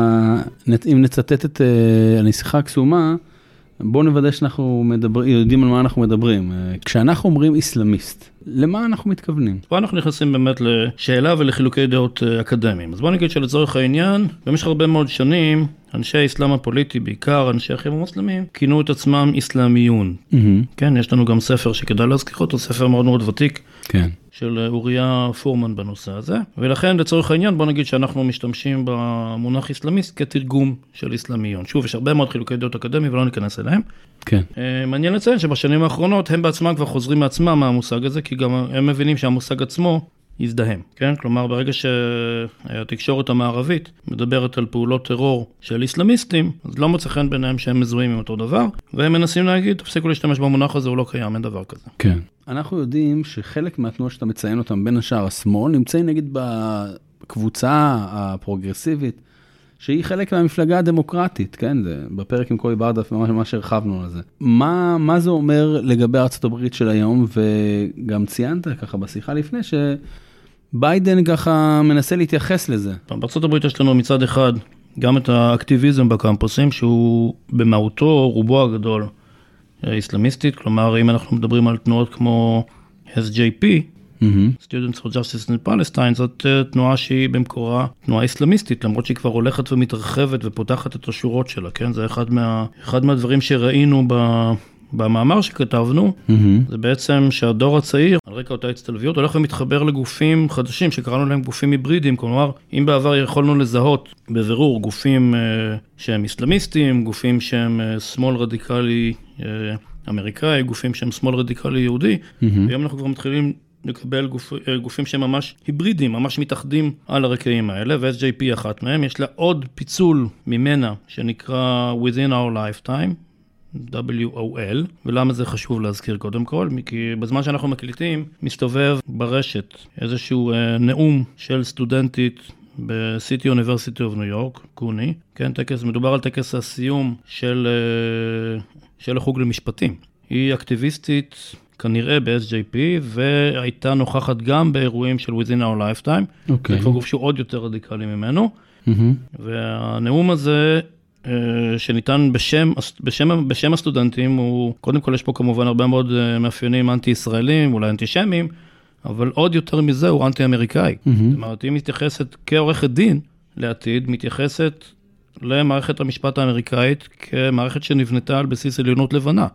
Speaker 1: אם נצטט את אה, הנסיכה הקסומה, בואו נוודא שאנחנו מדבר, יודעים על מה אנחנו מדברים. אה, כשאנחנו אומרים איסלאמיסט, למה אנחנו מתכוונים?
Speaker 2: פה אנחנו נכנסים באמת לשאלה ולחילוקי דעות אה, אקדמיים. אז בואו נגיד שלצורך העניין, במשך הרבה מאוד שנים, אנשי האסלאם הפוליטי, בעיקר אנשי האחים המוסלמים, כינו את עצמם איסלאמיון. Mm-hmm. כן, יש לנו גם ספר שכדאי להזכיר אותו, ספר מאוד מאוד ותיק.
Speaker 1: כן.
Speaker 2: של אוריה פורמן בנושא הזה, ולכן לצורך העניין בוא נגיד שאנחנו משתמשים במונח איסלאמיסט כתרגום של איסלאמיון. שוב, יש הרבה מאוד חילוקי דעות אקדמיים ולא ניכנס אליהם.
Speaker 1: כן.
Speaker 2: אה, מעניין לציין שבשנים האחרונות הם בעצמם כבר חוזרים מעצמם מהמושג הזה, כי גם הם מבינים שהמושג עצמו יזדהם, כן? כלומר, ברגע שהתקשורת המערבית מדברת על פעולות טרור של איסלאמיסטים, אז לא מוצא חן ביניהם שהם מזוהים עם אותו דבר, והם מנסים להגיד, תפסיקו להשתמש במונח הזה, הוא לא קיים, אין דבר כזה.
Speaker 1: כן. אנחנו יודעים שחלק מהתנועות שאתה מציין אותם, בין השאר השמאל, נמצאים נגיד בקבוצה הפרוגרסיבית, שהיא חלק מהמפלגה הדמוקרטית, כן? זה בפרק עם קובי ברדף ממש הרחבנו על זה. מה, מה זה אומר לגבי ארצות הברית של היום, וגם ציינת ככה בשיחה לפני, ש... ביידן ככה מנסה להתייחס לזה.
Speaker 2: הברית יש לנו מצד אחד גם את האקטיביזם בקמפוסים, שהוא במהותו, רובו הגדול, איסלאמיסטית, כלומר אם אנחנו מדברים על תנועות כמו SJP, Mm-hmm. Students for Justice in Palestine זאת uh, תנועה שהיא במקורה תנועה איסלאמיסטית למרות שהיא כבר הולכת ומתרחבת ופותחת את השורות שלה כן זה אחד, מה, אחד מהדברים שראינו ב, במאמר שכתבנו mm-hmm. זה בעצם שהדור הצעיר על רקע אותה הצטלביות הולך ומתחבר לגופים חדשים שקראנו להם גופים היברידיים כלומר אם בעבר יכולנו לזהות בבירור גופים uh, שהם איסלאמיסטים גופים שהם uh, שמאל רדיקלי uh, אמריקאי גופים שהם שמאל רדיקלי יהודי mm-hmm. היום אנחנו כבר מתחילים לקבל גופ, אה, גופים שהם ממש היברידים, ממש מתאחדים על הרקעים האלה, ו-SJP אחת מהם. יש לה עוד פיצול ממנה שנקרא Within Our Lifetime. WOL, ולמה זה חשוב להזכיר קודם כל? כי בזמן שאנחנו מקליטים, מסתובב ברשת איזשהו אה, נאום של סטודנטית ב City University of New York, CUNY, כן, טקס, מדובר על טקס הסיום של, אה, של החוג למשפטים. היא אקטיביסטית כנראה ב-SJP, והייתה נוכחת גם באירועים של Within Our Lifetime. אוקיי. Okay. זה גוף שהוא עוד יותר רדיקלי ממנו. Mm-hmm. והנאום הזה, שניתן בשם, בשם, בשם הסטודנטים, הוא, קודם כל יש פה כמובן הרבה מאוד אה, מאפיינים אנטי-ישראלים, אולי אנטישמיים, אבל עוד יותר מזה הוא אנטי-אמריקאי. Mm-hmm. זאת אומרת, היא מתייחסת כעורכת דין לעתיד, מתייחסת למערכת המשפט האמריקאית כמערכת שנבנתה על בסיס עליונות לבנה.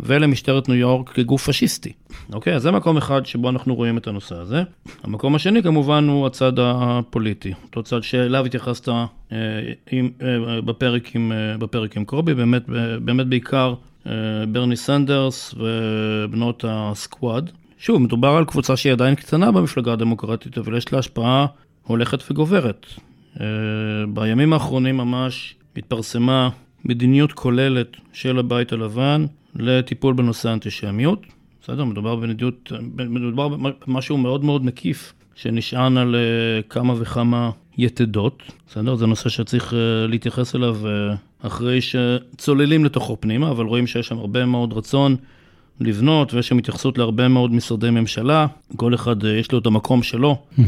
Speaker 2: ולמשטרת ניו יורק כגוף פשיסטי. אוקיי, אז זה מקום אחד שבו אנחנו רואים את הנושא הזה. המקום השני כמובן הוא הצד הפוליטי, אותו צד שאליו התייחסת אה, עם, אה, בפרק, עם, אה, בפרק עם קובי, באמת, באמת בעיקר אה, ברני סנדרס ובנות הסקוואד. שוב, מדובר על קבוצה שהיא עדיין קטנה במפלגה הדמוקרטית, אבל יש לה השפעה הולכת וגוברת. אה, בימים האחרונים ממש התפרסמה מדיניות כוללת של הבית הלבן לטיפול בנושא האנטישמיות. בסדר, מדובר במדיניות, מדובר במשהו מאוד מאוד מקיף, שנשען על אה, כמה וכמה יתדות. בסדר, זה נושא שצריך אה, להתייחס אליו אה, אחרי שצוללים לתוכו פנימה, אבל רואים שיש שם הרבה מאוד רצון לבנות, ויש שם התייחסות להרבה מאוד משרדי ממשלה, כל אחד יש לו את המקום שלו. Mm-hmm.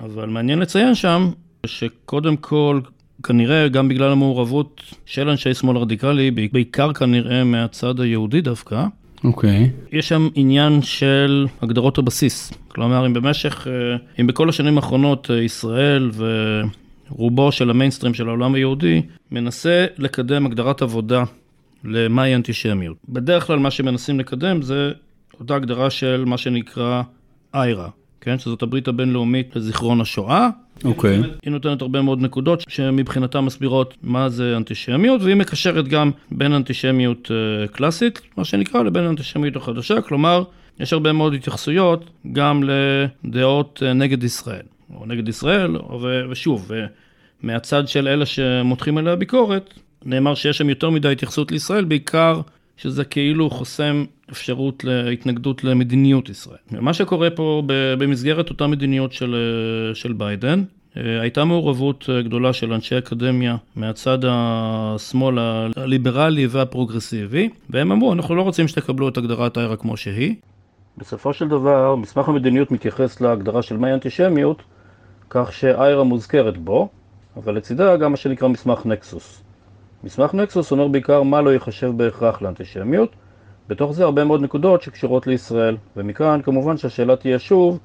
Speaker 2: אבל מעניין לציין שם שקודם כל, כנראה גם בגלל המעורבות של אנשי שמאל רדיקלי, בעיקר כנראה מהצד היהודי דווקא,
Speaker 1: אוקיי. Okay.
Speaker 2: יש שם עניין של הגדרות הבסיס. כלומר, אם במשך, אה, אם בכל השנים האחרונות אה, ישראל ורובו של המיינסטרים של העולם היהודי מנסה לקדם הגדרת עבודה למהי אנטישמיות. בדרך כלל מה שמנסים לקדם זה אותה הגדרה של מה שנקרא איירה, כן? שזאת הברית הבינלאומית לזיכרון השואה.
Speaker 1: אוקיי. Okay.
Speaker 2: היא נותנת הרבה מאוד נקודות שמבחינתה מסבירות מה זה אנטישמיות, והיא מקשרת גם בין אנטישמיות uh, קלאסית, מה שנקרא, לבין אנטישמיות החדשה, כלומר, יש הרבה מאוד התייחסויות גם לדעות uh, נגד ישראל, או נגד ישראל, ו- ושוב, מהצד של אלה שמותחים עליה ביקורת, נאמר שיש שם יותר מדי התייחסות לישראל, בעיקר שזה כאילו חוסם אפשרות להתנגדות למדיניות ישראל. מה שקורה פה במסגרת אותה מדיניות של, של ביידן, הייתה מעורבות גדולה של אנשי אקדמיה מהצד השמאל הליברלי והפרוגרסיבי, והם אמרו, אנחנו לא רוצים שתקבלו את הגדרת איירה כמו שהיא. בסופו של דבר, מסמך המדיניות מתייחס להגדרה של מהי אנטישמיות, כך שאיירה מוזכרת בו, אבל לצידה גם מה שנקרא מסמך נקסוס. מסמך נקסוס אומר בעיקר מה לא ייחשב בהכרח לאנטישמיות, בתוך זה הרבה מאוד נקודות שקשורות לישראל, ומכאן כמובן שהשאלה תהיה שוב,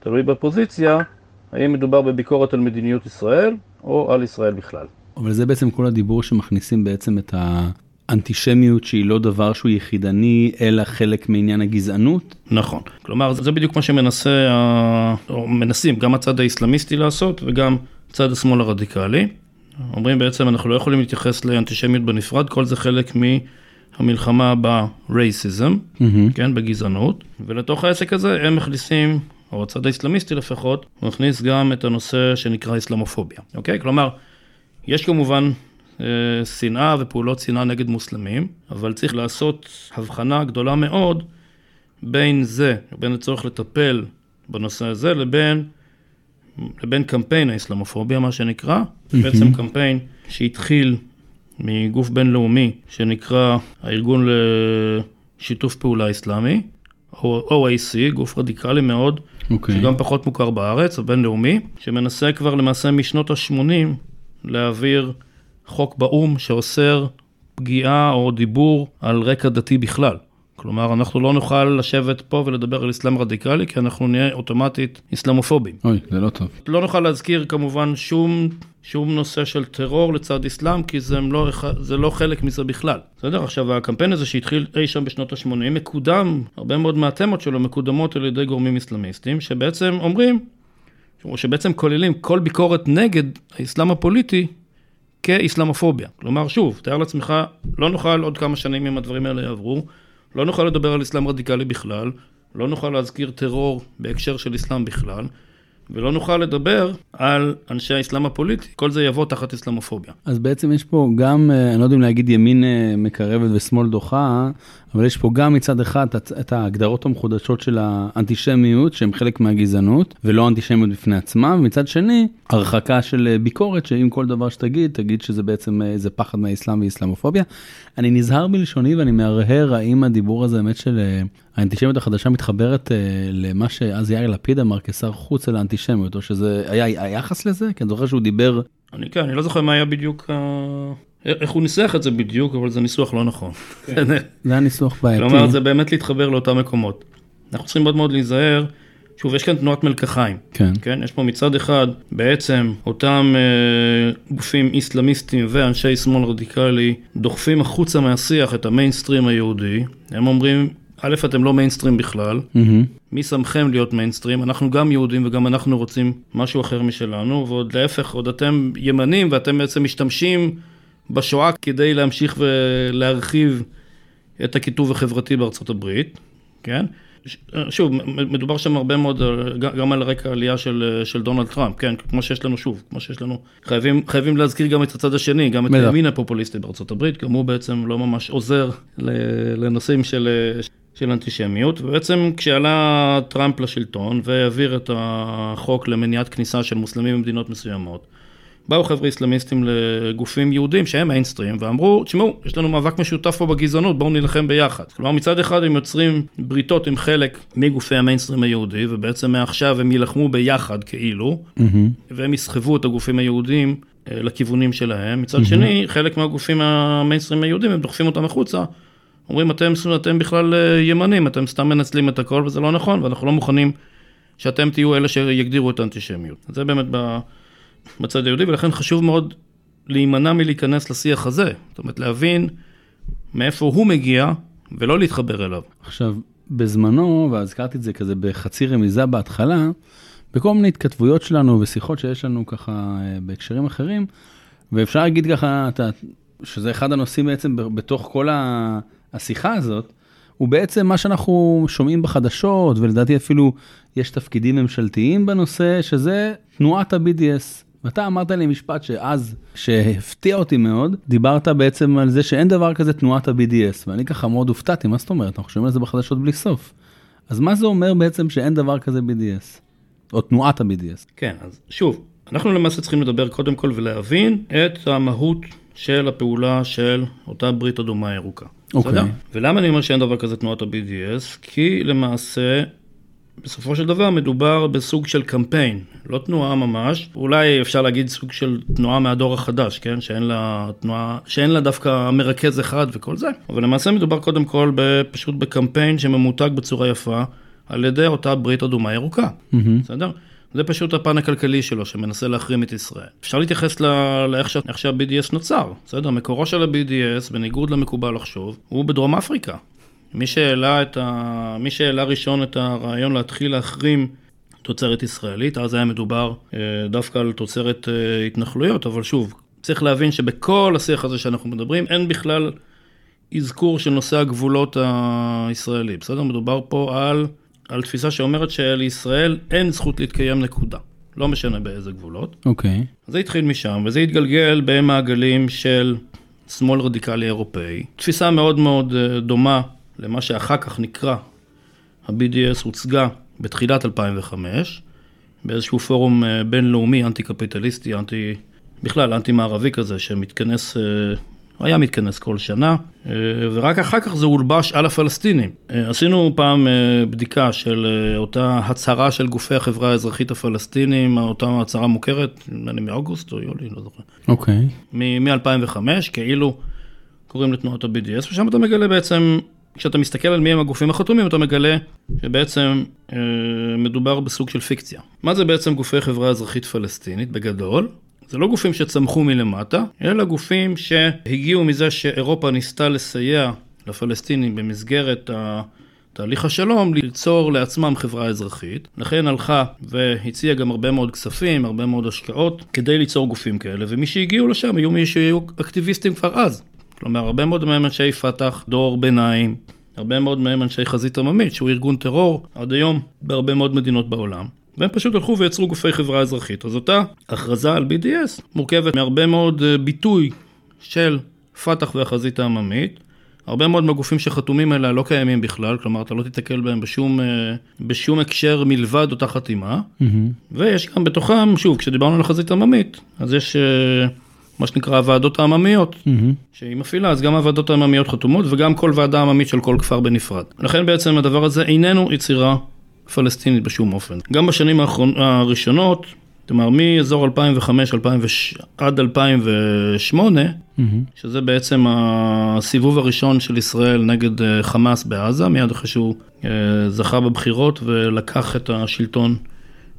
Speaker 2: תלוי בפוזיציה, האם מדובר בביקורת על מדיניות ישראל או על ישראל בכלל.
Speaker 1: אבל זה בעצם כל הדיבור שמכניסים בעצם את האנטישמיות שהיא לא דבר שהוא יחידני, אלא חלק מעניין הגזענות?
Speaker 2: נכון. כלומר, זה בדיוק מה שמנסה, או מנסים גם הצד האסלאמיסטי לעשות וגם צד השמאל הרדיקלי. אומרים בעצם אנחנו לא יכולים להתייחס לאנטישמיות בנפרד, כל זה חלק מהמלחמה ברייסיזם, mm-hmm. כן, בגזענות, ולתוך העסק הזה הם מכניסים, או הצד האסלאמיסטי לפחות, הוא מכניס גם את הנושא שנקרא אסלאמופוביה, אוקיי? כלומר, יש כמובן אה, שנאה ופעולות שנאה נגד מוסלמים, אבל צריך לעשות הבחנה גדולה מאוד בין זה, בין הצורך לטפל בנושא הזה, לבין לבין קמפיין האסלאמופוביה, מה שנקרא, mm-hmm. בעצם קמפיין שהתחיל מגוף בינלאומי שנקרא הארגון לשיתוף פעולה אסלאמי, OAC, גוף רדיקלי מאוד, okay. אוקיי. שגם פחות מוכר בארץ, הבינלאומי, שמנסה כבר למעשה משנות ה-80 להעביר חוק באו"ם שאוסר פגיעה או דיבור על רקע דתי בכלל. כלומר, אנחנו לא נוכל לשבת פה ולדבר על אסלאם רדיקלי, כי אנחנו נהיה אוטומטית אסלאמופובים.
Speaker 1: אוי, זה לא טוב.
Speaker 2: לא נוכל להזכיר כמובן שום, שום נושא של טרור לצד אסלאם, כי זה לא, זה לא חלק מזה בכלל. בסדר? עכשיו, הקמפיין הזה שהתחיל אי שם בשנות ה-80, מקודם, הרבה מאוד מהתמות שלו מקודמות על ידי גורמים אסלאמיסטים, שבעצם אומרים, או שבעצם כוללים כל ביקורת נגד האסלאם הפוליטי כאסלאמופוביה. כלומר, שוב, תאר לעצמך, לא נוכל עוד כמה שנים אם הדברים האלה יעברו. לא נוכל לדבר על אסלאם רדיקלי בכלל, לא נוכל להזכיר טרור בהקשר של אסלאם בכלל, ולא נוכל לדבר על אנשי האסלאם הפוליטי, כל זה יבוא תחת אסלאמופוביה.
Speaker 1: אז בעצם יש פה גם, אה, אני לא יודע אם להגיד ימין אה, מקרבת ושמאל דוחה, אבל יש פה גם מצד אחד את ההגדרות המחודשות של האנטישמיות, שהן חלק מהגזענות, ולא אנטישמיות בפני עצמה, ומצד שני, הרחקה של אה, ביקורת, שאם כל דבר שתגיד, תגיד שזה בעצם איזה פחד מהאסלאם ואסלאמופוביה. אני נזהר בלשוני ואני מהרהר האם הדיבור הזה, באמת של האנטישמיות החדשה מתחברת למה שאז יאיר לפיד אמר כשר חוץ על האנטישמיות, או שזה היה היחס לזה? כי אני זוכר שהוא דיבר...
Speaker 2: אני כן, אני לא זוכר מה היה בדיוק, איך הוא ניסח את זה בדיוק, אבל זה ניסוח לא נכון.
Speaker 1: כן. זה היה ניסוח בעייתי.
Speaker 2: כלומר, זה באמת להתחבר לאותם מקומות. אנחנו צריכים מאוד מאוד להיזהר. שוב, יש כאן תנועת מלקחיים.
Speaker 1: כן.
Speaker 2: כן, יש פה מצד אחד בעצם אותם אה, גופים איסלאמיסטים ואנשי שמאל רדיקלי דוחפים החוצה מהשיח את המיינסטרים היהודי. הם אומרים, א', אתם לא מיינסטרים בכלל, mm-hmm. מי שמכם להיות מיינסטרים? אנחנו גם יהודים וגם אנחנו רוצים משהו אחר משלנו, ועוד להפך, עוד אתם ימנים ואתם בעצם משתמשים בשואה כדי להמשיך ולהרחיב את הקיטוב החברתי בארצות הברית, כן? שוב, מדובר שם הרבה מאוד גם על רקע העלייה של, של דונלד טראמפ, כן, כמו שיש לנו, שוב, כמו שיש לנו, חייבים, חייבים להזכיר גם את הצד השני, גם את הימין הפופוליסטי בארצות הברית, גם הוא בעצם לא ממש עוזר לנושאים של, של אנטישמיות, ובעצם כשעלה טראמפ לשלטון והעביר את החוק למניעת כניסה של מוסלמים במדינות מסוימות, באו חבר'ה איסלאמיסטים לגופים יהודים שהם מיינסטרים ואמרו, תשמעו, יש לנו מאבק משותף פה בגזענות, בואו נילחם ביחד. כלומר, מצד אחד הם יוצרים בריתות עם חלק מגופי המיינסטרים היהודי, ובעצם מעכשיו הם יילחמו ביחד כאילו, mm-hmm. והם יסחבו את הגופים היהודים אה, לכיוונים שלהם. מצד mm-hmm. שני, חלק מהגופים המיינסטרים היהודים, הם דוחפים אותם החוצה. אומרים, אתם, אתם בכלל אה, ימנים, אתם סתם מנצלים את הכל וזה לא נכון, ואנחנו לא מוכנים שאתם תהיו אלה שיגדירו את האנטישמיות. זה באמת ב... בצד היהודי, ולכן חשוב מאוד להימנע מלהיכנס לשיח הזה. זאת אומרת, להבין מאיפה הוא מגיע, ולא להתחבר אליו.
Speaker 1: עכשיו, בזמנו, והזכרתי את זה כזה בחצי רמיזה בהתחלה, בכל מיני התכתבויות שלנו ושיחות שיש לנו ככה אה, בהקשרים אחרים, ואפשר להגיד ככה, אתה, שזה אחד הנושאים בעצם בתוך כל השיחה הזאת, הוא בעצם מה שאנחנו שומעים בחדשות, ולדעתי אפילו יש תפקידים ממשלתיים בנושא, שזה תנועת ה-BDS. ואתה אמרת לי משפט שאז, שהפתיע אותי מאוד, דיברת בעצם על זה שאין דבר כזה תנועת ה-BDS, ואני ככה מאוד הופתעתי, מה זאת אומרת? אנחנו שומעים על זה בחדשות בלי סוף. אז מה זה אומר בעצם שאין דבר כזה BDS? או תנועת ה-BDS?
Speaker 2: כן, אז שוב, אנחנו למעשה צריכים לדבר קודם כל ולהבין את המהות של הפעולה של אותה ברית אדומה ירוקה.
Speaker 1: אוקיי. Okay.
Speaker 2: ולמה אני אומר שאין דבר כזה תנועת ה-BDS? כי למעשה בסופו של דבר מדובר בסוג של קמפיין, לא תנועה ממש, אולי אפשר להגיד סוג של תנועה מהדור החדש, כן? שאין לה תנועה, שאין לה דווקא מרכז אחד וכל זה, אבל למעשה מדובר קודם כל פשוט בקמפיין שממותג בצורה יפה על ידי אותה ברית אדומה ירוקה, mm-hmm. בסדר? זה פשוט הפן הכלכלי שלו שמנסה להחרים את ישראל. אפשר להתייחס לאיך שה-BDS נוצר, בסדר? מקורו של ה-BDS, בניגוד למקובל לחשוב, הוא בדרום אפריקה. מי שהעלה, ה... מי שהעלה ראשון את הרעיון להתחיל להחרים תוצרת ישראלית, אז היה מדובר אה, דווקא על תוצרת אה, התנחלויות, אבל שוב, צריך להבין שבכל השיח הזה שאנחנו מדברים, אין בכלל אזכור של נושא הגבולות הישראלי, בסדר? מדובר פה על, על תפיסה שאומרת שלישראל אין זכות להתקיים נקודה. לא משנה באיזה גבולות.
Speaker 1: אוקיי. Okay.
Speaker 2: זה התחיל משם, וזה התגלגל במעגלים של שמאל רדיקלי אירופאי. תפיסה מאוד מאוד אה, דומה למה שאחר כך נקרא ה-BDS הוצגה בתחילת 2005 באיזשהו פורום אה, בינלאומי אנטי-קפיטליסטי, אנטי, בכלל אנטי-מערבי כזה שמתכנס, אה, היה מתכנס כל שנה אה, ורק אחר כך זה הולבש על הפלסטינים. עשינו פעם בדיקה של אותה הצהרה של גופי החברה האזרחית הפלסטינים, אותה הצהרה מוכרת, נדמה לי מאוגוסט או יולי, לא זוכר.
Speaker 1: אוקיי.
Speaker 2: Okay. מ-2005, כאילו קוראים לתנועות ה-BDS, ושם אתה מגלה בעצם כשאתה מסתכל על מי הם הגופים החתומים, אתה מגלה שבעצם אה, מדובר בסוג של פיקציה. מה זה בעצם גופי חברה אזרחית פלסטינית בגדול? זה לא גופים שצמחו מלמטה, אלא גופים שהגיעו מזה שאירופה ניסתה לסייע לפלסטינים במסגרת תהליך השלום ליצור לעצמם חברה אזרחית. לכן הלכה והציעה גם הרבה מאוד כספים, הרבה מאוד השקעות, כדי ליצור גופים כאלה, ומי שהגיעו לשם היו מי שהיו אקטיביסטים כבר אז. כלומר, הרבה מאוד מהם אנשי פת"ח, דור ביניים, הרבה מאוד מהם אנשי חזית עממית, שהוא ארגון טרור עד היום בהרבה מאוד מדינות בעולם. והם פשוט הלכו ויצרו גופי חברה אזרחית. אז אותה הכרזה על BDS מורכבת מהרבה מאוד אה, ביטוי של פת"ח והחזית העממית. הרבה מאוד מהגופים שחתומים עליה לא קיימים בכלל, כלומר אתה לא תיתקל בהם בשום, אה, בשום הקשר מלבד אותה חתימה. Mm-hmm. ויש גם בתוכם, שוב, כשדיברנו על החזית העממית, אז יש אה, מה שנקרא הוועדות העממיות, mm-hmm. שהיא מפעילה, אז גם הוועדות העממיות חתומות וגם כל ועדה עממית של כל כפר בנפרד. לכן בעצם הדבר הזה איננו יצירה פלסטינית בשום אופן. גם בשנים האחרונ... הראשונות, כלומר מאזור 2005 2000 עד 2008, mm-hmm. שזה בעצם הסיבוב הראשון של ישראל נגד אה, חמאס בעזה, מיד אחרי שהוא אה, זכה בבחירות ולקח את השלטון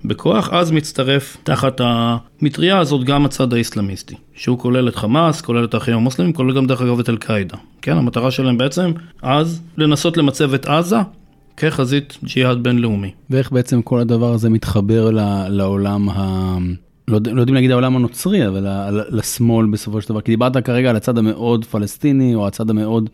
Speaker 2: בכוח, אז מצטרף תחת המטריה הזאת גם הצד האיסלאמיסטי, שהוא כולל את חמאס, כולל את האחים המוסלמים, כולל גם דרך אגב את אל-קאעידה. כן, המטרה שלהם בעצם אז לנסות למצב את עזה כחזית ג'יהאד בינלאומי.
Speaker 1: ואיך בעצם כל הדבר הזה מתחבר לעולם ה... לא, לא יודעים להגיד העולם הנוצרי, אבל ל- לשמאל בסופו של דבר, כי דיברת כרגע על הצד המאוד פלסטיני, או הצד המאוד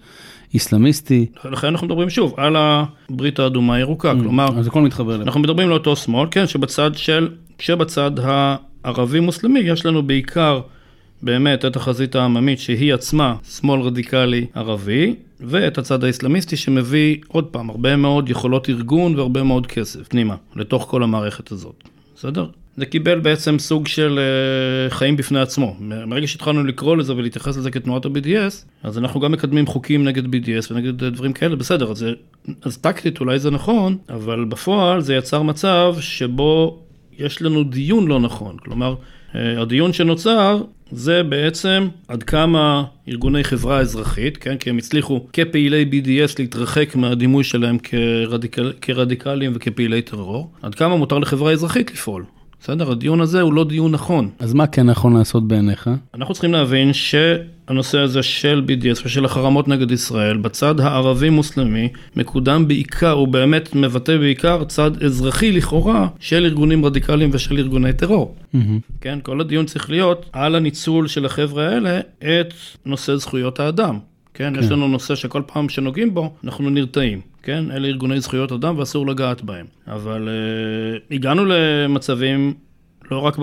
Speaker 1: איסלאמיסטי.
Speaker 2: לכן אנחנו מדברים שוב על הברית האדומה הירוקה, כלומר,
Speaker 1: אז הכל מתחבר אליו.
Speaker 2: אנחנו מדברים לאותו שמאל, כן, שבצד של, כשבצד הערבי-מוסלמי יש לנו בעיקר באמת את החזית העממית שהיא עצמה שמאל רדיקלי ערבי, ואת הצד האסלאמיסטי שמביא עוד פעם הרבה מאוד יכולות ארגון והרבה מאוד כסף פנימה, לתוך כל המערכת הזאת, בסדר? זה קיבל בעצם סוג של uh, חיים בפני עצמו. מרגע שהתחלנו לקרוא לזה ולהתייחס לזה כתנועת ה-BDS, אז אנחנו גם מקדמים חוקים נגד BDS ונגד אה, דברים כאלה, בסדר, אז, אז טקטית אולי זה נכון, אבל בפועל זה יצר מצב שבו יש לנו דיון לא נכון. כלומר, אה, הדיון שנוצר זה בעצם עד כמה ארגוני חברה אזרחית, כן, כי הם הצליחו כפעילי BDS להתרחק מהדימוי שלהם כרדיקל, כרדיקלים וכפעילי טרור, עד כמה מותר לחברה אזרחית לפעול. בסדר? הדיון הזה הוא לא דיון נכון.
Speaker 1: אז מה כן נכון לעשות בעיניך?
Speaker 2: אנחנו צריכים להבין שהנושא הזה של BDS ושל החרמות נגד ישראל בצד הערבי-מוסלמי מקודם בעיקר, הוא באמת מבטא בעיקר צד אזרחי לכאורה של ארגונים רדיקליים ושל ארגוני טרור. כן, כל הדיון צריך להיות על הניצול של החבר'ה האלה את נושא זכויות האדם. כן, יש לנו נושא שכל פעם שנוגעים בו, אנחנו נרתעים. כן, אלה ארגוני זכויות אדם ואסור לגעת בהם. אבל uh, הגענו למצבים לא רק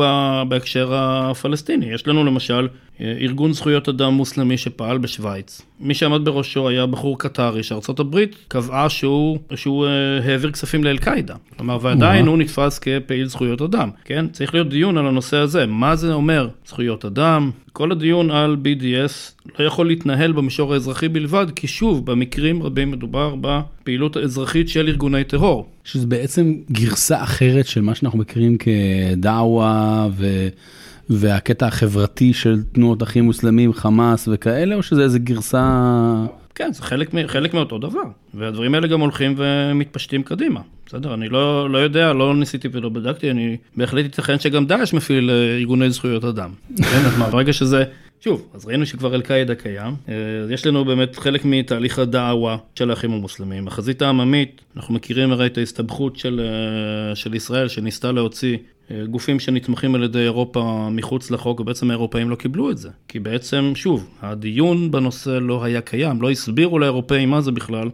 Speaker 2: בהקשר הפלסטיני, יש לנו למשל ארגון זכויות אדם מוסלמי שפעל בשוויץ. מי שעמד בראשו היה בחור קטרי שארצות הברית קבעה שהוא, שהוא אה, העביר כספים לאל-קאעידה. כלומר, ועדיין הוא נתפס כפעיל זכויות אדם, כן? צריך להיות דיון על הנושא הזה, מה זה אומר זכויות אדם. כל הדיון על BDS לא יכול להתנהל במישור האזרחי בלבד, כי שוב, במקרים רבים מדובר בפעילות האזרחית של ארגוני טרור.
Speaker 1: שזה בעצם גרסה אחרת של מה שאנחנו מכירים כדאווה ו... והקטע החברתי של תנועות אחים מוסלמים, חמאס וכאלה, או שזה איזה גרסה...
Speaker 2: כן, זה חלק, חלק מאותו דבר, והדברים האלה גם הולכים ומתפשטים קדימה. בסדר, אני לא, לא יודע, לא ניסיתי ולא בדקתי, אני בהחלט ייתכן שגם דאעש מפעיל אה, ארגוני זכויות אדם. כן, אז מה, ברגע שזה, שוב, אז ראינו שכבר אל-קאעידה קיים, אה, יש לנו באמת חלק מתהליך הדעווה של האחים המוסלמים. החזית העממית, אנחנו מכירים הרי את ההסתבכות של, אה, של ישראל, שניסתה להוציא אה, גופים שנתמכים על ידי אירופה מחוץ לחוק, ובעצם האירופאים לא קיבלו את זה. כי בעצם, שוב, הדיון בנושא לא היה קיים, לא הסבירו לאירופאים מה זה בכלל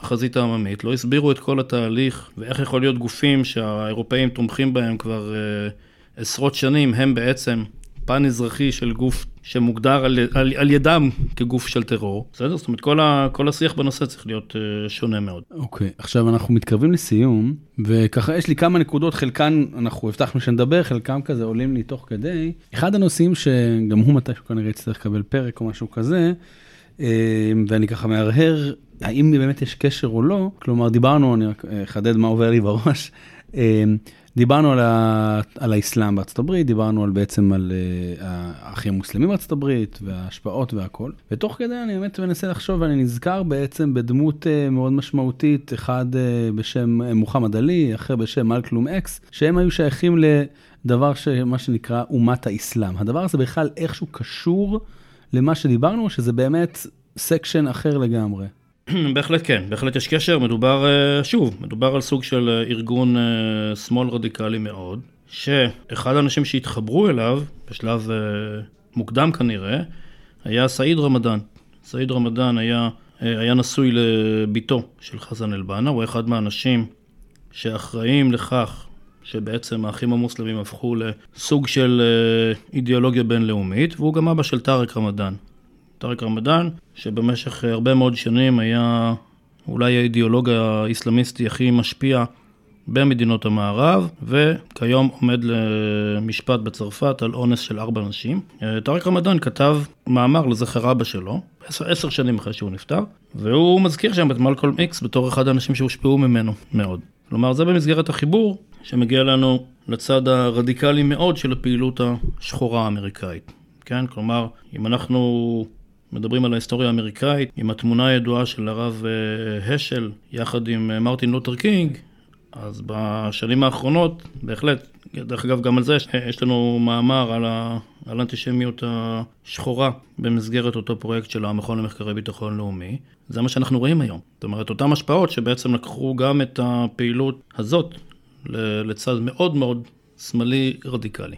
Speaker 2: החזית העממית, לא הסבירו את כל התהליך, ואיך יכול להיות גופים שהאירופאים תומכים בהם כבר אה, עשרות שנים, הם בעצם פן אזרחי של גוף שמוגדר על, על, על ידם כגוף של טרור. בסדר? זאת אומרת, כל, ה, כל השיח בנושא צריך להיות אה, שונה מאוד.
Speaker 1: אוקיי, עכשיו אנחנו מתקרבים לסיום, וככה יש לי כמה נקודות, חלקן אנחנו הבטחנו שנדבר, חלקם כזה עולים לי תוך כדי. אחד הנושאים שגם הוא מתישהו כנראה יצטרך לקבל פרק או משהו כזה, אה, ואני ככה מהרהר, האם באמת יש קשר או לא, כלומר דיברנו, אני רק אחדד מה עובר לי בראש, אה, דיברנו על, ה, על האסלאם בארצות הברית, דיברנו על בעצם על uh, האחים המוסלמים בארצות הברית וההשפעות והכל. ותוך כדי אני באמת מנסה לחשוב ואני נזכר בעצם בדמות uh, מאוד משמעותית, אחד uh, בשם מוחמד עלי, אחר בשם מלקולם אקס, שהם היו שייכים לדבר שמה שנקרא אומת האסלאם. הדבר הזה בכלל איכשהו קשור למה שדיברנו, שזה באמת section אחר לגמרי.
Speaker 2: בהחלט כן, בהחלט יש קשר, מדובר, אה, שוב, מדובר על סוג של אה, ארגון אה, שמאל רדיקלי מאוד, שאחד האנשים שהתחברו אליו, בשלב מוקדם כנראה, היה סעיד רמדאן. סעיד רמדאן היה, היה נשוי לביתו של חזן אל-בנה, הוא אחד מהאנשים שאחראים לכך שבעצם האחים המוסלמים הפכו לסוג של אידיאולוגיה בינלאומית, והוא גם אבא של טארק רמדאן. טארק רמדאן, שבמשך הרבה מאוד שנים היה אולי האידיאולוג האיסלאמיסטי הכי משפיע במדינות המערב, וכיום עומד למשפט בצרפת על אונס של ארבע נשים. טארק רמדאן כתב מאמר לזכר אבא שלו, עשר, עשר שנים אחרי שהוא נפטר, והוא מזכיר שם את מלקולם איקס בתור אחד האנשים שהושפעו ממנו מאוד. כלומר, זה במסגרת החיבור שמגיע לנו לצד הרדיקלי מאוד של הפעילות השחורה האמריקאית. כן, כלומר, אם אנחנו מדברים על ההיסטוריה האמריקאית, עם התמונה הידועה של הרב השל יחד עם מרטין לותר קינג, אז בשנים האחרונות, בהחלט, דרך אגב גם על זה יש לנו מאמר על, ה, על האנטישמיות השחורה במסגרת אותו פרויקט של המכון למחקרי ביטחון לאומי. זה מה שאנחנו רואים היום. זאת אומרת, אותן השפעות שבעצם לקחו גם את הפעילות הזאת לצד מאוד מאוד שמאלי רדיקלי.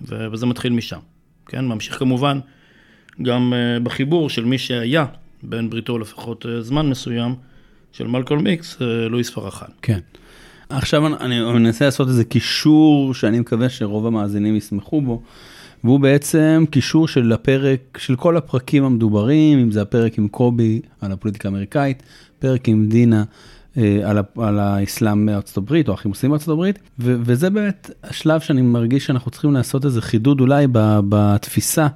Speaker 2: וזה מתחיל משם, כן? ממשיך כמובן גם uh, בחיבור של מי שהיה בן בריתו לפחות uh, זמן מסוים, של מלקולם איקס, uh, לואיס פרחן.
Speaker 1: כן. עכשיו אני מנסה לעשות איזה קישור שאני מקווה שרוב המאזינים ישמחו בו, והוא בעצם קישור של הפרק, של כל הפרקים המדוברים, אם זה הפרק עם קובי על הפוליטיקה האמריקאית, פרק עם דינה אה, על, על האסלאם מארצות הברית או החימוסים מארצות הברית, ו, וזה באמת השלב שאני מרגיש שאנחנו צריכים לעשות איזה חידוד אולי בתפיסה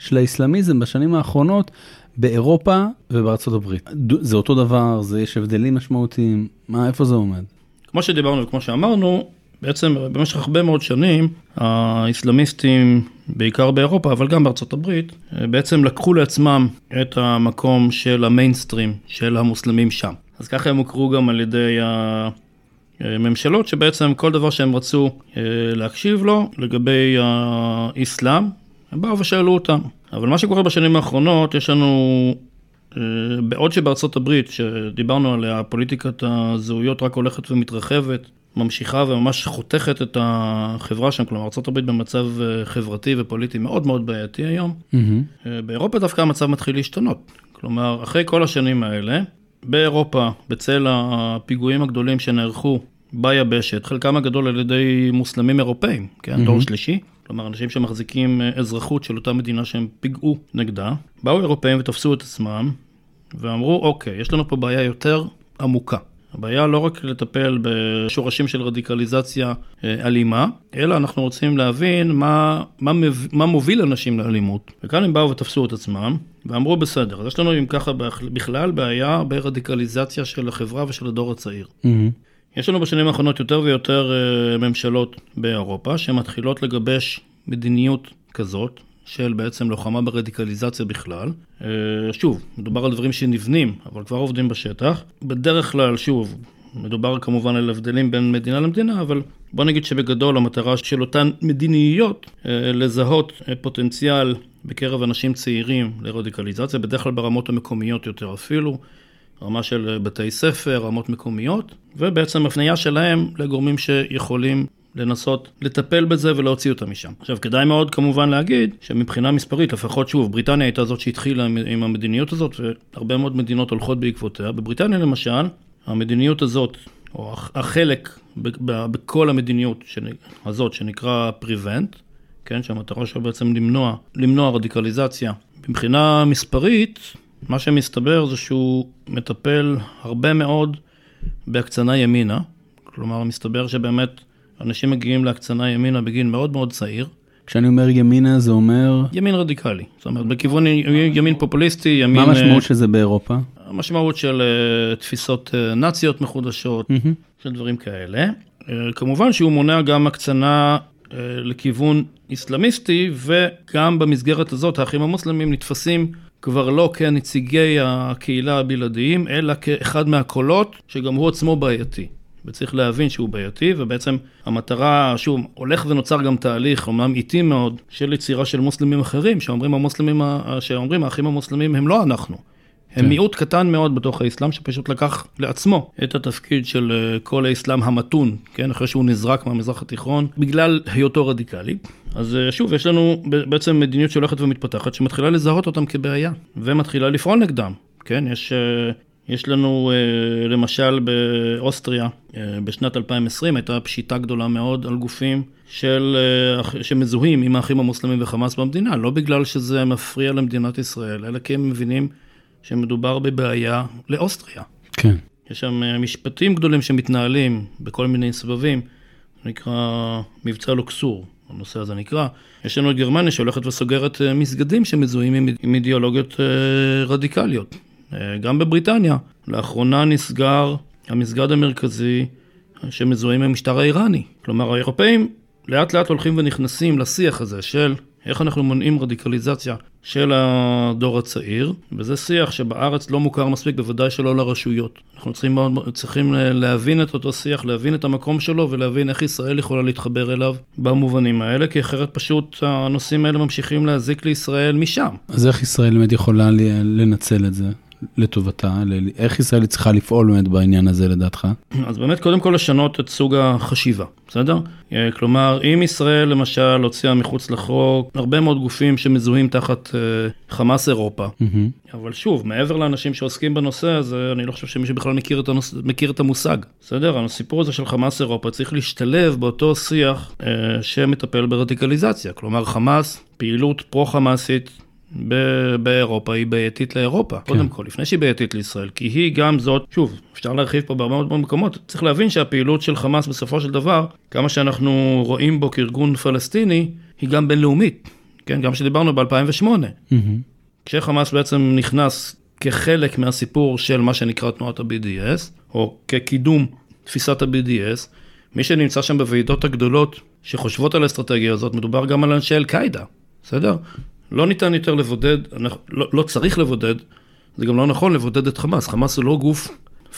Speaker 1: של האסלאמיזם בשנים האחרונות. באירופה ובארצות הברית. זה אותו דבר, זה יש הבדלים משמעותיים, מה, איפה זה עומד?
Speaker 2: כמו שדיברנו וכמו שאמרנו, בעצם במשך הרבה מאוד שנים, האסלאמיסטים, בעיקר באירופה, אבל גם בארצות הברית, בעצם לקחו לעצמם את המקום של המיינסטרים, של המוסלמים שם. אז ככה הם הוכרו גם על ידי הממשלות, שבעצם כל דבר שהם רצו אה, להקשיב לו לגבי האסלאם, הם באו ושאלו אותם. אבל מה שקורה בשנים האחרונות, יש לנו אה, בעוד שבארצות הברית, שדיברנו עליה, פוליטיקת הזהויות רק הולכת ומתרחבת, ממשיכה וממש חותכת את החברה שם, כלומר ארה"ב במצב אה, חברתי ופוליטי מאוד מאוד בעייתי היום. Mm-hmm. באירופה דווקא המצב מתחיל להשתנות. כלומר, אחרי כל השנים האלה, באירופה, בצל הפיגועים הגדולים שנערכו ביבשת, חלקם הגדול על ידי מוסלמים אירופאים, כן, mm-hmm. דור שלישי, כלומר אנשים שמחזיקים אה, אזרחות של אותה מדינה שהם פיגעו נגדה, באו אירופאים ותפסו את עצמם ואמרו, אוקיי, יש לנו פה בעיה יותר עמוקה. הבעיה לא רק לטפל בשורשים של רדיקליזציה אה, אלימה, אלא אנחנו רוצים להבין מה, מה, מה מוביל אנשים לאלימות. וכאן הם באו ותפסו את עצמם, ואמרו בסדר, אז יש לנו אם ככה בכלל בעיה ברדיקליזציה של החברה ושל הדור הצעיר. Mm-hmm. יש לנו בשנים האחרונות יותר ויותר אה, ממשלות באירופה שמתחילות לגבש מדיניות כזאת, של בעצם לוחמה ברדיקליזציה בכלל. אה, שוב, מדובר על דברים שנבנים, אבל כבר עובדים בשטח. בדרך כלל, שוב, מדובר כמובן על הבדלים בין מדינה למדינה, אבל בוא נגיד שבגדול המטרה של אותן מדיניות אה, לזהות פוטנציאל בקרב אנשים צעירים לרדיקליזציה, בדרך כלל ברמות המקומיות יותר אפילו. רמה של בתי ספר, רמות מקומיות, ובעצם הפנייה שלהם לגורמים שיכולים לנסות לטפל בזה ולהוציא אותם משם. עכשיו, כדאי מאוד כמובן להגיד שמבחינה מספרית, לפחות שוב, בריטניה הייתה זאת שהתחילה עם המדיניות הזאת, והרבה מאוד מדינות הולכות בעקבותיה. בבריטניה למשל, המדיניות הזאת, או החלק בכל המדיניות הזאת שנקרא Prevent, כן, שהמטרה שלו בעצם למנוע, למנוע רדיקליזציה. מבחינה מספרית, מה שמסתבר זה שהוא מטפל הרבה מאוד בהקצנה ימינה, כלומר מסתבר שבאמת אנשים מגיעים להקצנה ימינה בגיל מאוד מאוד צעיר.
Speaker 1: כשאני אומר ימינה זה אומר?
Speaker 2: ימין רדיקלי, זאת אומרת בכיוון ימין פופוליסטי, ימין...
Speaker 1: מה המשמעות של זה באירופה?
Speaker 2: המשמעות של uh, תפיסות uh, נאציות מחודשות, mm-hmm. של דברים כאלה. כמובן שהוא מונע גם הקצנה לכיוון איסלאמיסטי, וגם במסגרת הזאת האחים המוסלמים נתפסים כבר לא כנציגי הקהילה הבלעדיים, אלא כאחד מהקולות, שגם הוא עצמו בעייתי. וצריך להבין שהוא בעייתי, ובעצם המטרה, שוב, הולך ונוצר גם תהליך, אומנם איטי מאוד, של יצירה של מוסלמים אחרים, שאומרים המוסלמים, שאומרים האחים המוסלמים הם לא אנחנו. הם כן. מיעוט קטן מאוד בתוך האסלאם, שפשוט לקח לעצמו את התפקיד של אה, כל האסלאם המתון, כן, אחרי שהוא נזרק מהמזרח התיכון, בגלל היותו רדיקלי. אז אה, שוב, יש לנו בעצם מדיניות שהולכת ומתפתחת, שמתחילה לזהות אותם כבעיה, ומתחילה לפעול נגדם. כן, יש אה, יש לנו למשל באוסטריה בשנת 2020 הייתה פשיטה גדולה מאוד על גופים של, שמזוהים עם האחים המוסלמים וחמאס במדינה, לא בגלל שזה מפריע למדינת ישראל, אלא כי הם מבינים שמדובר בבעיה לאוסטריה.
Speaker 1: כן.
Speaker 2: יש שם אה, משפטים גדולים שמתנהלים בכל מיני סבבים, נקרא מבצע לוקסור, הנושא הזה נקרא. יש לנו את גרמניה שהולכת וסוגרת אה, מסגדים שמזוהים עם, אידיאולוגיות אה, רדיקליות. גם בבריטניה, לאחרונה נסגר המסגד המרכזי שמזוהה עם המשטר האיראני. כלומר, האירופאים לאט לאט הולכים ונכנסים לשיח הזה של איך אנחנו מונעים רדיקליזציה של הדור הצעיר, וזה שיח שבארץ לא מוכר מספיק, בוודאי שלא לרשויות. אנחנו צריכים, צריכים להבין את אותו שיח, להבין את המקום שלו ולהבין איך ישראל יכולה להתחבר אליו במובנים האלה, כי אחרת פשוט הנושאים האלה ממשיכים להזיק לישראל משם.
Speaker 1: אז איך ישראל באמת יכולה לנצל את זה? לטובתה? איך ישראל צריכה לפעול באמת בעניין הזה לדעתך?
Speaker 2: אז באמת קודם כל לשנות את סוג החשיבה, בסדר? אה, כלומר, אם ישראל למשל הוציאה מחוץ לחוק הרבה מאוד גופים שמזוהים תחת uh, חמאס אירופה, mm-hmm. אבל שוב, מעבר לאנשים שעוסקים בנושא הזה, אני לא חושב שמישהו בכלל מכיר את, הנוס... מכיר את המושג, בסדר? הסיפור הזה של חמאס אירופה צריך להשתלב באותו שיח uh, שמטפל ברדיקליזציה, כלומר חמאס, פעילות פרו-חמאסית. באירופה היא בעייתית לאירופה, כן. קודם כל, לפני שהיא בעייתית לישראל, כי היא גם זאת, שוב, אפשר להרחיב פה בהרבה מאוד מקומות, צריך להבין שהפעילות של חמאס בסופו של דבר, כמה שאנחנו רואים בו כארגון פלסטיני, היא גם בינלאומית, כן, גם שדיברנו ב-2008. Mm-hmm. כשחמאס בעצם נכנס כחלק מהסיפור של מה שנקרא תנועת ה-BDS, או כקידום תפיסת ה-BDS, מי שנמצא שם בוועידות הגדולות שחושבות על האסטרטגיה הזאת, מדובר גם על אנשי אל-קאעידה, בסדר? לא ניתן יותר לבודד, לא, לא צריך לבודד, זה גם לא נכון לבודד את חמאס. חמאס הוא לא גוף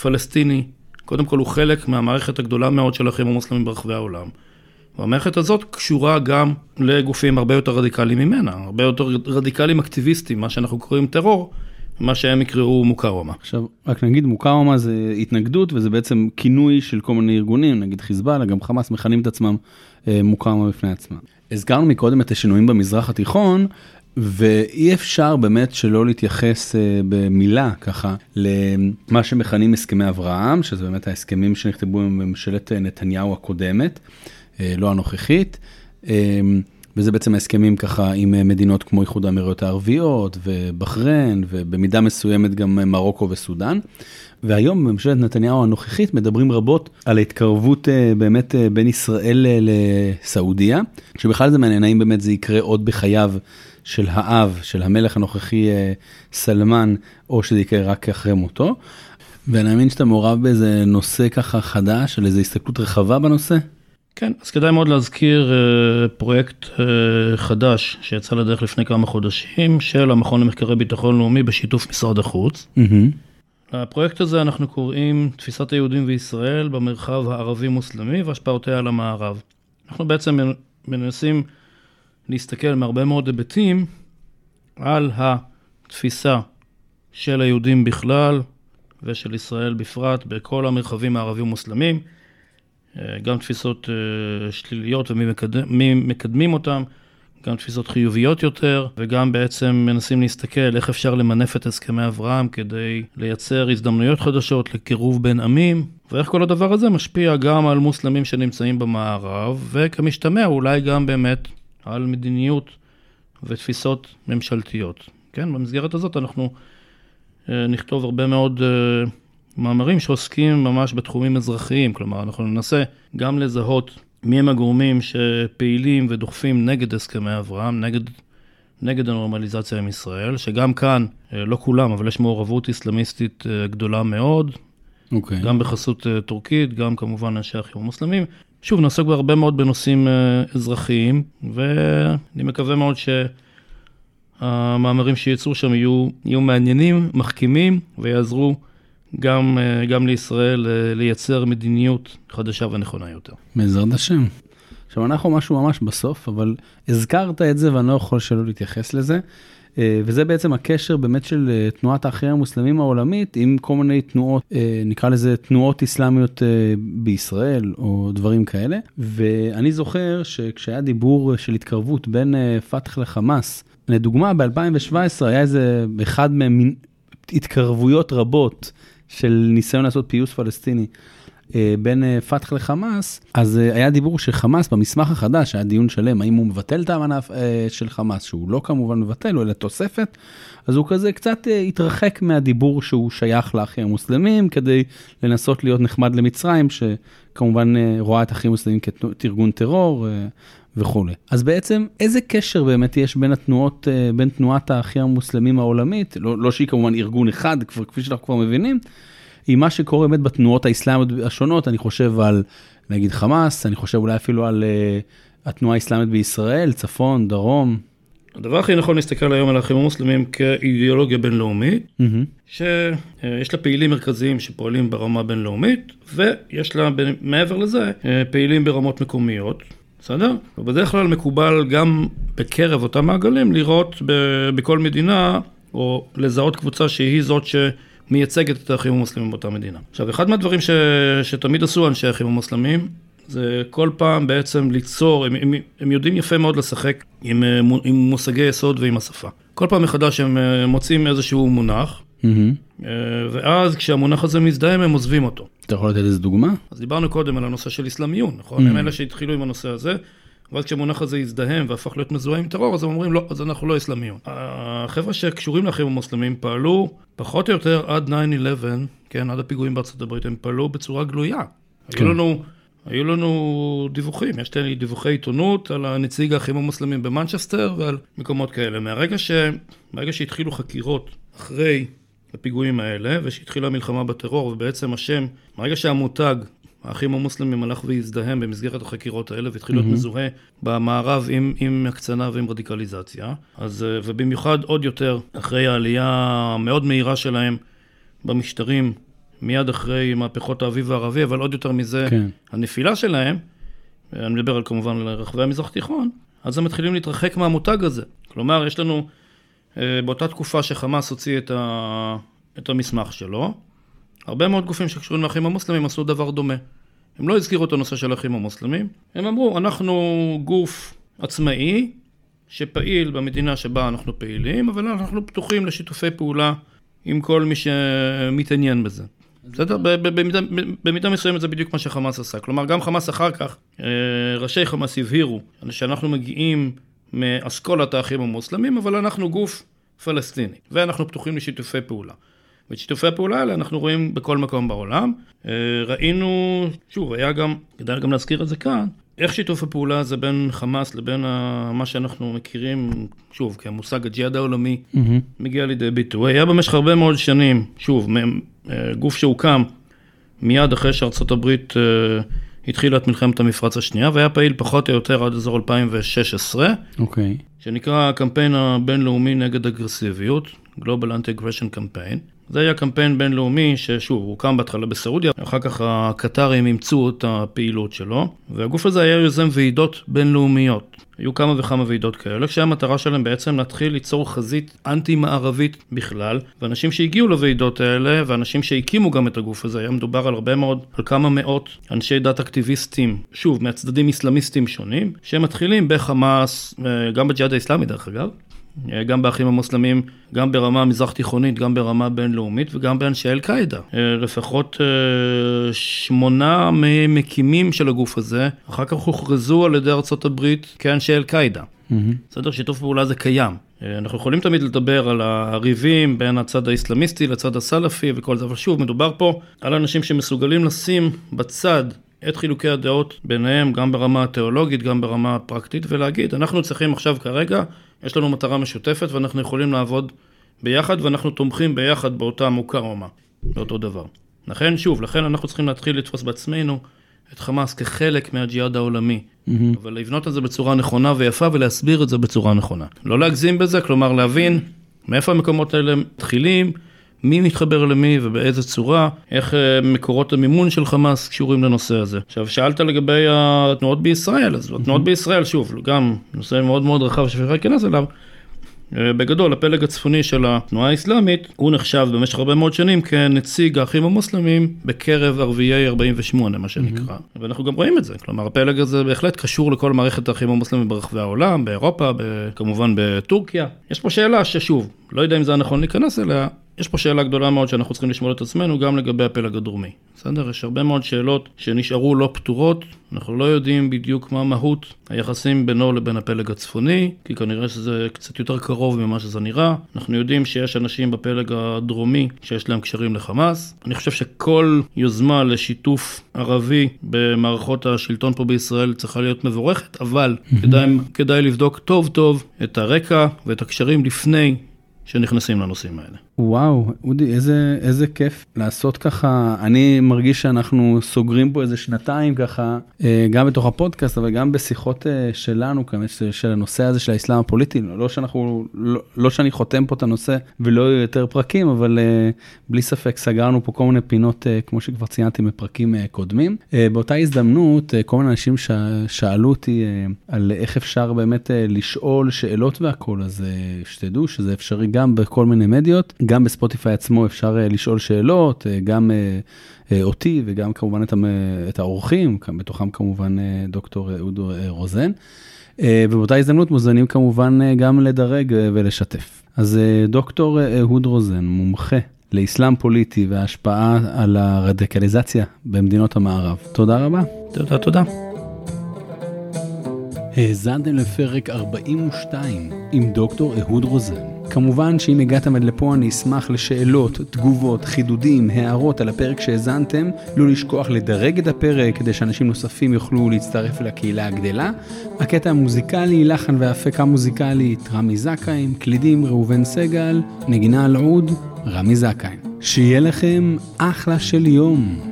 Speaker 2: פלסטיני, קודם כל הוא חלק מהמערכת הגדולה מאוד של האחים המוסלמים ברחבי העולם. והמערכת הזאת קשורה גם לגופים הרבה יותר רדיקליים ממנה, הרבה יותר רדיקליים אקטיביסטים, מה שאנחנו קוראים טרור, מה שהם יקראו מוקאוומה.
Speaker 1: עכשיו, רק נגיד מוקאוומה זה התנגדות וזה בעצם כינוי של כל מיני ארגונים, נגיד חיזבאללה, גם חמאס מכנים את עצמם אה, מוקאוומה בפני עצמם. הזכרנו מקודם את השינויים במזרח התיכון, ואי אפשר באמת שלא להתייחס uh, במילה ככה למה שמכנים הסכמי אברהם, שזה באמת ההסכמים שנכתבו בממשלת נתניהו הקודמת, uh, לא הנוכחית. וזה בעצם ההסכמים ככה עם מדינות כמו איחוד האמירויות הערביות ובחריין ובמידה מסוימת גם מרוקו וסודאן. והיום בממשלת נתניהו הנוכחית מדברים רבות על ההתקרבות באמת בין ישראל לסעודיה, שבכלל זה מעניין האם באמת זה יקרה עוד בחייו של האב, של המלך הנוכחי אה, סלמן, או שזה יקרה רק אחרי מותו. ואני מאמין שאתה מעורב באיזה נושא ככה חדש, על איזה הסתכלות רחבה בנושא.
Speaker 2: כן, אז כדאי מאוד להזכיר uh, פרויקט uh, חדש שיצא לדרך לפני כמה חודשים, של המכון למחקרי ביטחון לאומי בשיתוף משרד החוץ. Mm-hmm. לפרויקט הזה אנחנו קוראים תפיסת היהודים וישראל במרחב הערבי-מוסלמי והשפעותיה על המערב. אנחנו בעצם מנסים להסתכל מהרבה מאוד היבטים על התפיסה של היהודים בכלל ושל ישראל בפרט בכל המרחבים הערבים-מוסלמים, אה, גם תפיסות אה, שליליות ומי מקדם, מקדמים אותם, גם תפיסות חיוביות יותר, וגם בעצם מנסים להסתכל איך אפשר למנף את הסכמי אברהם כדי לייצר הזדמנויות חדשות לקירוב בין עמים, ואיך כל הדבר הזה משפיע גם על מוסלמים שנמצאים במערב, וכמשתמע אולי גם באמת על מדיניות ותפיסות ממשלתיות. כן, במסגרת הזאת אנחנו אה, נכתוב הרבה מאוד אה, מאמרים שעוסקים ממש בתחומים אזרחיים, כלומר אנחנו ננסה גם לזהות מי הם הגורמים שפעילים ודוחפים נגד הסכמי אברהם, נגד, נגד הנורמליזציה עם ישראל, שגם כאן, אה, לא כולם, אבל יש מעורבות אסלאמיסטית גדולה מאוד, okay. אוקיי. גם בחסות טורקית, גם כמובן אנשי האחים המוסלמים, שוב, נעסוק בהרבה מאוד בנושאים אה, אזרחיים, ואני מקווה מאוד שהמאמרים שיצאו שם יהיו, יהיו מעניינים, מחכימים, ויעזרו גם, אה, גם לישראל אה, לייצר מדיניות חדשה ונכונה יותר.
Speaker 1: בעזרת השם. עכשיו, אנחנו משהו ממש בסוף, אבל הזכרת את זה ואני לא יכול שלא להתייחס לזה. אה, וזה בעצם הקשר באמת של אה, תנועת האחים המוסלמים העולמית עם כל מיני תנועות, אה, נקרא לזה תנועות אסלאמיות בישראל או דברים כאלה. ואני זוכר שכשהיה דיבור של התקרבות בין פתח לחמאס, לדוגמה ב-2017 היה איזה אחד מהתקרבויות רבות של ניסיון לעשות פיוס פלסטיני. אה, בין אה, פתח לחמאס, אז אה, היה דיבור שחמאס במסמך החדש, היה דיון שלם, האם הוא מבטל את האמנה של חמאס, שהוא לא כמובן מבטל, הוא אלא תוספת, אז הוא כזה קצת התרחק מהדיבור שהוא שייך לאחים המוסלמים, כדי לנסות להיות נחמד למצרים, שכמובן רואה את האחים המוסלמים כארגון טרור. וכולי. אז בעצם איזה קשר באמת יש בין התנועות, בין תנועת האחים המוסלמים העולמית, לא, לא שהיא כמובן ארגון אחד, כבר, כפי שאנחנו כבר מבינים, עם מה שקורה באמת בתנועות האסלאמיות השונות, אני חושב על נגיד חמאס, אני חושב אולי אפילו על uh, התנועה האסלאמית בישראל, צפון, דרום.
Speaker 2: הדבר הכי נכון להסתכל היום על האחים המוסלמים כאידיאולוגיה בינלאומית, mm-hmm. שיש לה פעילים מרכזיים שפועלים ברמה בינלאומית, ויש לה מעבר לזה אה, פעילים ברמות מקומיות. בסדר? ובדרך כלל מקובל גם בקרב אותם מעגלים לראות בכל מדינה או לזהות קבוצה שהיא זאת שמייצגת את האחים המוסלמים באותה מדינה. עכשיו, אחד מהדברים ש... שתמיד עשו אנשי האחים המוסלמים, זה כל פעם בעצם ליצור, הם, הם, הם יודעים יפה מאוד לשחק עם, אה, עם מושגי יסוד ועם השפה. כל פעם מחדש הם אה, מוצאים איזשהו מונח, mm-hmm. ואז כשהמונח הזה מזדהם הם עוזבים אותו.
Speaker 1: אתה יכול לתת איזה דוגמה?
Speaker 2: אז דיברנו קודם על הנושא של אסלאמיון, נכון? Mm-hmm. הם אלה שהתחילו עם הנושא הזה. ואז כשהמונח הזה הזדהם והפך להיות מזוהה עם טרור, אז הם אומרים, לא, אז אנחנו לא אסלאמיון. החבר'ה שקשורים לאחים המוסלמים פעלו פחות או יותר עד 9-11, כן, עד הפיגועים בארצות הברית, הם פעלו בצורה גלויה. כן. היו לנו... היו לנו דיווחים, יש לי דיווחי עיתונות על הנציג האחים המוסלמים במנצ'סטר ועל מקומות כאלה. מהרגע, ש... מהרגע שהתחילו חקירות אחרי הפיגועים האלה, ושהתחילה המלחמה בטרור, ובעצם השם, מהרגע שהמותג האחים המוסלמים הלך והזדהם במסגרת החקירות האלה והתחיל להיות mm-hmm. מזוהה במערב עם, עם הקצנה ועם רדיקליזציה. אז, אה, ובמיוחד עוד יותר אחרי העלייה המאוד מהירה שלהם במשטרים מיד אחרי מהפכות האביב הערבי, אבל עוד יותר מזה, כן. הנפילה שלהם, אני מדבר על כמובן על רחבי המזרח התיכון, אז הם מתחילים להתרחק מהמותג הזה. כלומר, יש לנו, אה, באותה תקופה שחמאס הוציא את, ה, את המסמך שלו, הרבה מאוד גופים שקשורים לאחים המוסלמים עשו דבר דומה. הם לא הזכירו את הנושא של האחים המוסלמים, הם אמרו, אנחנו גוף עצמאי, שפעיל במדינה שבה אנחנו פעילים, אבל אנחנו פתוחים לשיתופי פעולה עם כל מי שמתעניין בזה. בסדר? במידה מסוימת זה בדיוק מה שחמאס עשה. כלומר, גם חמאס אחר כך, אה, ראשי חמאס הבהירו שאנחנו מגיעים מאסכולת האחים המוסלמים, אבל אנחנו גוף פלסטיני, ואנחנו פתוחים לשיתופי פעולה. ואת שיתופי הפעולה האלה אנחנו רואים בכל מקום בעולם. אה, ראינו, שוב, היה גם, כדאי גם להזכיר את זה כאן, איך שיתוף הפעולה הזה בין חמאס לבין מה שאנחנו מכירים, שוב, כמושג הג'יהאד העולמי, mm-hmm. מגיע לידי ביטוי. היה במשך הרבה מאוד שנים, שוב, אה, גוף שהוקם מיד אחרי שארצות הברית אה, התחילה את מלחמת המפרץ השנייה, והיה פעיל פחות או יותר עד אזור 2016,
Speaker 1: אוקיי. Okay.
Speaker 2: שנקרא הקמפיין הבינלאומי נגד אגרסיביות, Global Anti-Aggression Campaign. זה היה קמפיין בינלאומי ששוב, הוא הוקם בהתחלה בסעודיה, אחר כך הקטרים אימצו את הפעילות שלו, והגוף הזה היה יוזם ועידות בינלאומיות. היו כמה וכמה ועידות כאלה, כשהמטרה שלהם בעצם להתחיל ליצור חזית אנטי-מערבית בכלל, ואנשים שהגיעו לוועידות האלה, ואנשים שהקימו גם את הגוף הזה, היה מדובר על הרבה מאוד, על כמה מאות אנשי דת אקטיביסטים, שוב, מהצדדים אסלאמיסטים שונים, שמתחילים בחמאס, אה, גם בג'יהאד האסלאמי דרך אגב, גם באחים המוסלמים, גם ברמה מזרח תיכונית, גם ברמה בינלאומית וגם באנשי אל-קאעידה. אה, לפחות אה, שמונה ממקימים של הגוף הזה, אחר כך הוכרזו על ידי ארצות הברית כאנשי אל-קאעידה. בסדר? Mm-hmm. שיתוף פעולה זה קיים. אנחנו יכולים תמיד לדבר על הריבים בין הצד האסלאמיסטי לצד הסלאפי וכל זה, אבל שוב, מדובר פה על אנשים שמסוגלים לשים בצד את חילוקי הדעות ביניהם, גם ברמה התיאולוגית, גם ברמה הפרקטית, ולהגיד, אנחנו צריכים עכשיו כרגע יש לנו מטרה משותפת ואנחנו יכולים לעבוד ביחד ואנחנו תומכים ביחד באותה מוקרומה, באותו דבר. לכן, שוב, לכן אנחנו צריכים להתחיל לתפוס בעצמנו את חמאס כחלק מהג'יהאד העולמי, mm-hmm. אבל לבנות את זה בצורה נכונה ויפה ולהסביר את זה בצורה נכונה. לא להגזים בזה, כלומר להבין מאיפה המקומות האלה מתחילים, מי מתחבר למי ובאיזה צורה, איך אה, מקורות המימון של חמאס קשורים לנושא הזה. עכשיו, שאלת לגבי התנועות בישראל, אז התנועות בישראל, שוב, גם נושא מאוד מאוד רחב שאפשר להיכנס אליו. בגדול, הפלג הצפוני של התנועה האסלאמית, הוא נחשב במשך הרבה מאוד שנים כנציג האחים המוסלמים בקרב ערביי 48, מה שנקרא. Mm-hmm. ואנחנו גם רואים את זה, כלומר, הפלג הזה בהחלט קשור לכל מערכת האחים המוסלמים ברחבי העולם, באירופה, כמובן בטורקיה. יש פה שאלה ששוב, לא יודע אם זה הנכון להיכנס אליה, יש פה שאלה גדולה מאוד שאנחנו צריכים לשמוע את עצמנו גם לגבי הפלג הדרומי. בסדר? יש הרבה מאוד שאלות שנשארו לא פתורות, אנחנו לא יודעים בדיוק מה מהות היחסים בינו לבין הפלג הצפוני, כי כנראה שזה קצת יותר קרוב ממה שזה נראה. אנחנו יודעים שיש אנשים בפלג הדרומי שיש להם קשרים לחמאס. אני חושב שכל יוזמה לשיתוף ערבי במערכות השלטון פה בישראל צריכה להיות מבורכת, אבל כדאי, כדאי לבדוק טוב טוב את הרקע ואת הקשרים לפני שנכנסים לנושאים האלה.
Speaker 1: וואו, אודי, איזה, איזה כיף לעשות ככה. אני מרגיש שאנחנו סוגרים פה איזה שנתיים ככה, אה, גם בתוך הפודקאסט, אבל גם בשיחות אה, שלנו, כאן, של הנושא הזה של האסלאם הפוליטי. לא שאנחנו, לא, לא שאני חותם פה את הנושא ולא יהיו יותר פרקים, אבל אה, בלי ספק סגרנו פה כל מיני פינות, כמו שכבר ציינתי בפרקים קודמים. באותה הזדמנות, כל מיני אנשים ש, שאלו אותי על איך אפשר באמת לשאול שאלות והכול, אז שתדעו שזה אפשרי. גם בכל מיני מדיות, גם בספוטיפיי עצמו אפשר לשאול שאלות, גם אותי וגם כמובן את האורחים, בתוכם כמובן דוקטור אודו רוזן. ובאותה הזדמנות מוזמנים כמובן גם לדרג ולשתף. אז דוקטור אהוד רוזן, מומחה לאסלאם פוליטי וההשפעה על הרדיקליזציה במדינות המערב. תודה רבה.
Speaker 2: תודה, תודה.
Speaker 1: האזנתם לפרק 42 עם דוקטור אהוד רוזן. כמובן שאם הגעתם עד לפה אני אשמח לשאלות, תגובות, חידודים, הערות על הפרק שהאזנתם. לא לשכוח לדרג את הפרק כדי שאנשים נוספים יוכלו להצטרף לקהילה הגדלה. הקטע המוזיקלי, לחן והפקה מוזיקלית, רמי זכאים, קלידים ראובן סגל, נגינה על עוד, רמי זכאים. שיהיה לכם אחלה של יום.